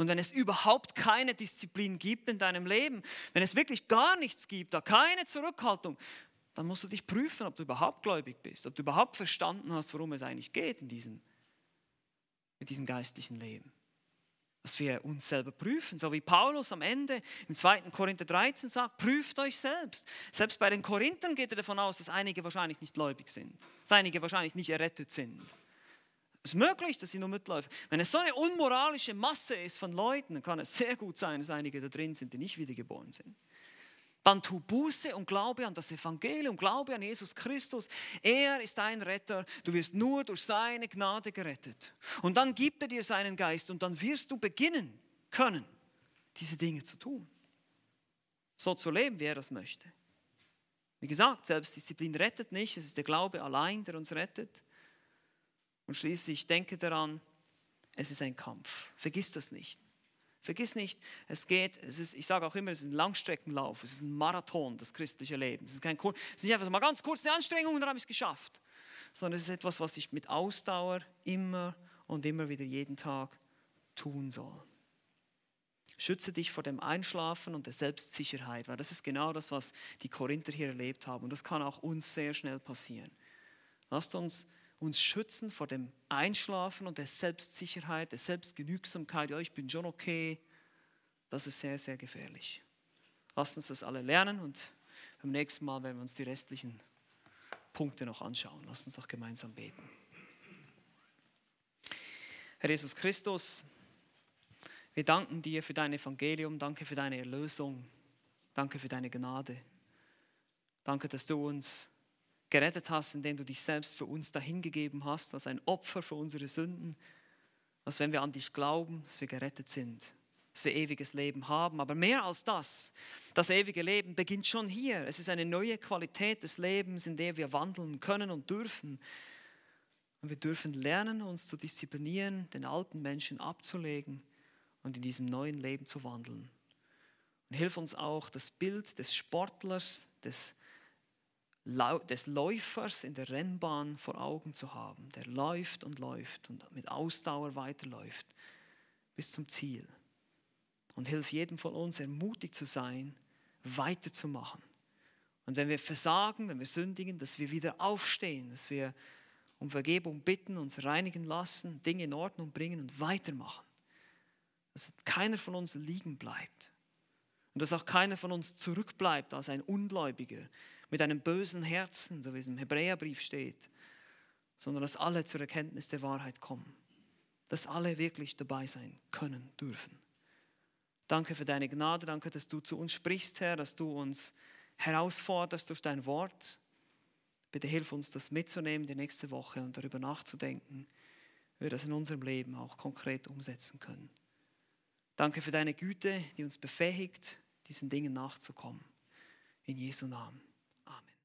Und wenn es überhaupt keine Disziplin gibt in deinem Leben, wenn es wirklich gar nichts gibt, da keine Zurückhaltung, dann musst du dich prüfen, ob du überhaupt gläubig bist, ob du überhaupt verstanden hast, worum es eigentlich geht in diesem, in diesem geistlichen Leben. Dass wir uns selber prüfen, so wie Paulus am Ende im 2. Korinther 13 sagt, prüft euch selbst. Selbst bei den Korinthern geht er davon aus, dass einige wahrscheinlich nicht gläubig sind, dass einige wahrscheinlich nicht errettet sind. Es ist möglich, dass sie nur mitläufen. Wenn es so eine unmoralische Masse ist von Leuten, dann kann es sehr gut sein, dass einige da drin sind, die nicht wiedergeboren sind. Dann tu Buße und glaube an das Evangelium, glaube an Jesus Christus. Er ist dein Retter. Du wirst nur durch seine Gnade gerettet. Und dann gibt er dir seinen Geist und dann wirst du beginnen können, diese Dinge zu tun. So zu leben, wie er das möchte. Wie gesagt, Selbstdisziplin rettet nicht. Es ist der Glaube allein, der uns rettet. Und schließlich denke daran, es ist ein Kampf. Vergiss das nicht. Vergiss nicht, es geht, es ist, ich sage auch immer, es ist ein Langstreckenlauf, es ist ein Marathon, das christliche Leben. Es ist, kein, es ist nicht einfach so mal ganz kurz eine Anstrengung und dann habe ich es geschafft, sondern es ist etwas, was ich mit Ausdauer immer und immer wieder jeden Tag tun soll. Schütze dich vor dem Einschlafen und der Selbstsicherheit, weil das ist genau das, was die Korinther hier erlebt haben und das kann auch uns sehr schnell passieren. Lasst uns uns schützen vor dem Einschlafen und der Selbstsicherheit, der Selbstgenügsamkeit. Ja, ich bin schon okay. Das ist sehr, sehr gefährlich. Lasst uns das alle lernen und beim nächsten Mal werden wir uns die restlichen Punkte noch anschauen. Lasst uns auch gemeinsam beten. Herr Jesus Christus, wir danken dir für dein Evangelium, danke für deine Erlösung, danke für deine Gnade. Danke, dass du uns gerettet hast, indem du dich selbst für uns dahingegeben hast, als ein Opfer für unsere Sünden, dass wenn wir an dich glauben, dass wir gerettet sind, dass wir ewiges Leben haben. Aber mehr als das, das ewige Leben beginnt schon hier. Es ist eine neue Qualität des Lebens, in der wir wandeln können und dürfen. Und wir dürfen lernen, uns zu disziplinieren, den alten Menschen abzulegen und in diesem neuen Leben zu wandeln. Und hilf uns auch, das Bild des Sportlers, des des Läufers in der Rennbahn vor Augen zu haben, der läuft und läuft und mit Ausdauer weiterläuft bis zum Ziel. Und hilf jedem von uns, ermutigt zu sein, weiterzumachen. Und wenn wir versagen, wenn wir sündigen, dass wir wieder aufstehen, dass wir um Vergebung bitten, uns reinigen lassen, Dinge in Ordnung bringen und weitermachen. Dass keiner von uns liegen bleibt. Und dass auch keiner von uns zurückbleibt als ein Ungläubiger, mit einem bösen Herzen, so wie es im Hebräerbrief steht, sondern dass alle zur Erkenntnis der Wahrheit kommen, dass alle wirklich dabei sein können, dürfen. Danke für deine Gnade, danke, dass du zu uns sprichst, Herr, dass du uns herausforderst durch dein Wort. Bitte hilf uns, das mitzunehmen die nächste Woche und darüber nachzudenken, wie wir das in unserem Leben auch konkret umsetzen können. Danke für deine Güte, die uns befähigt, diesen Dingen nachzukommen. In Jesu Namen.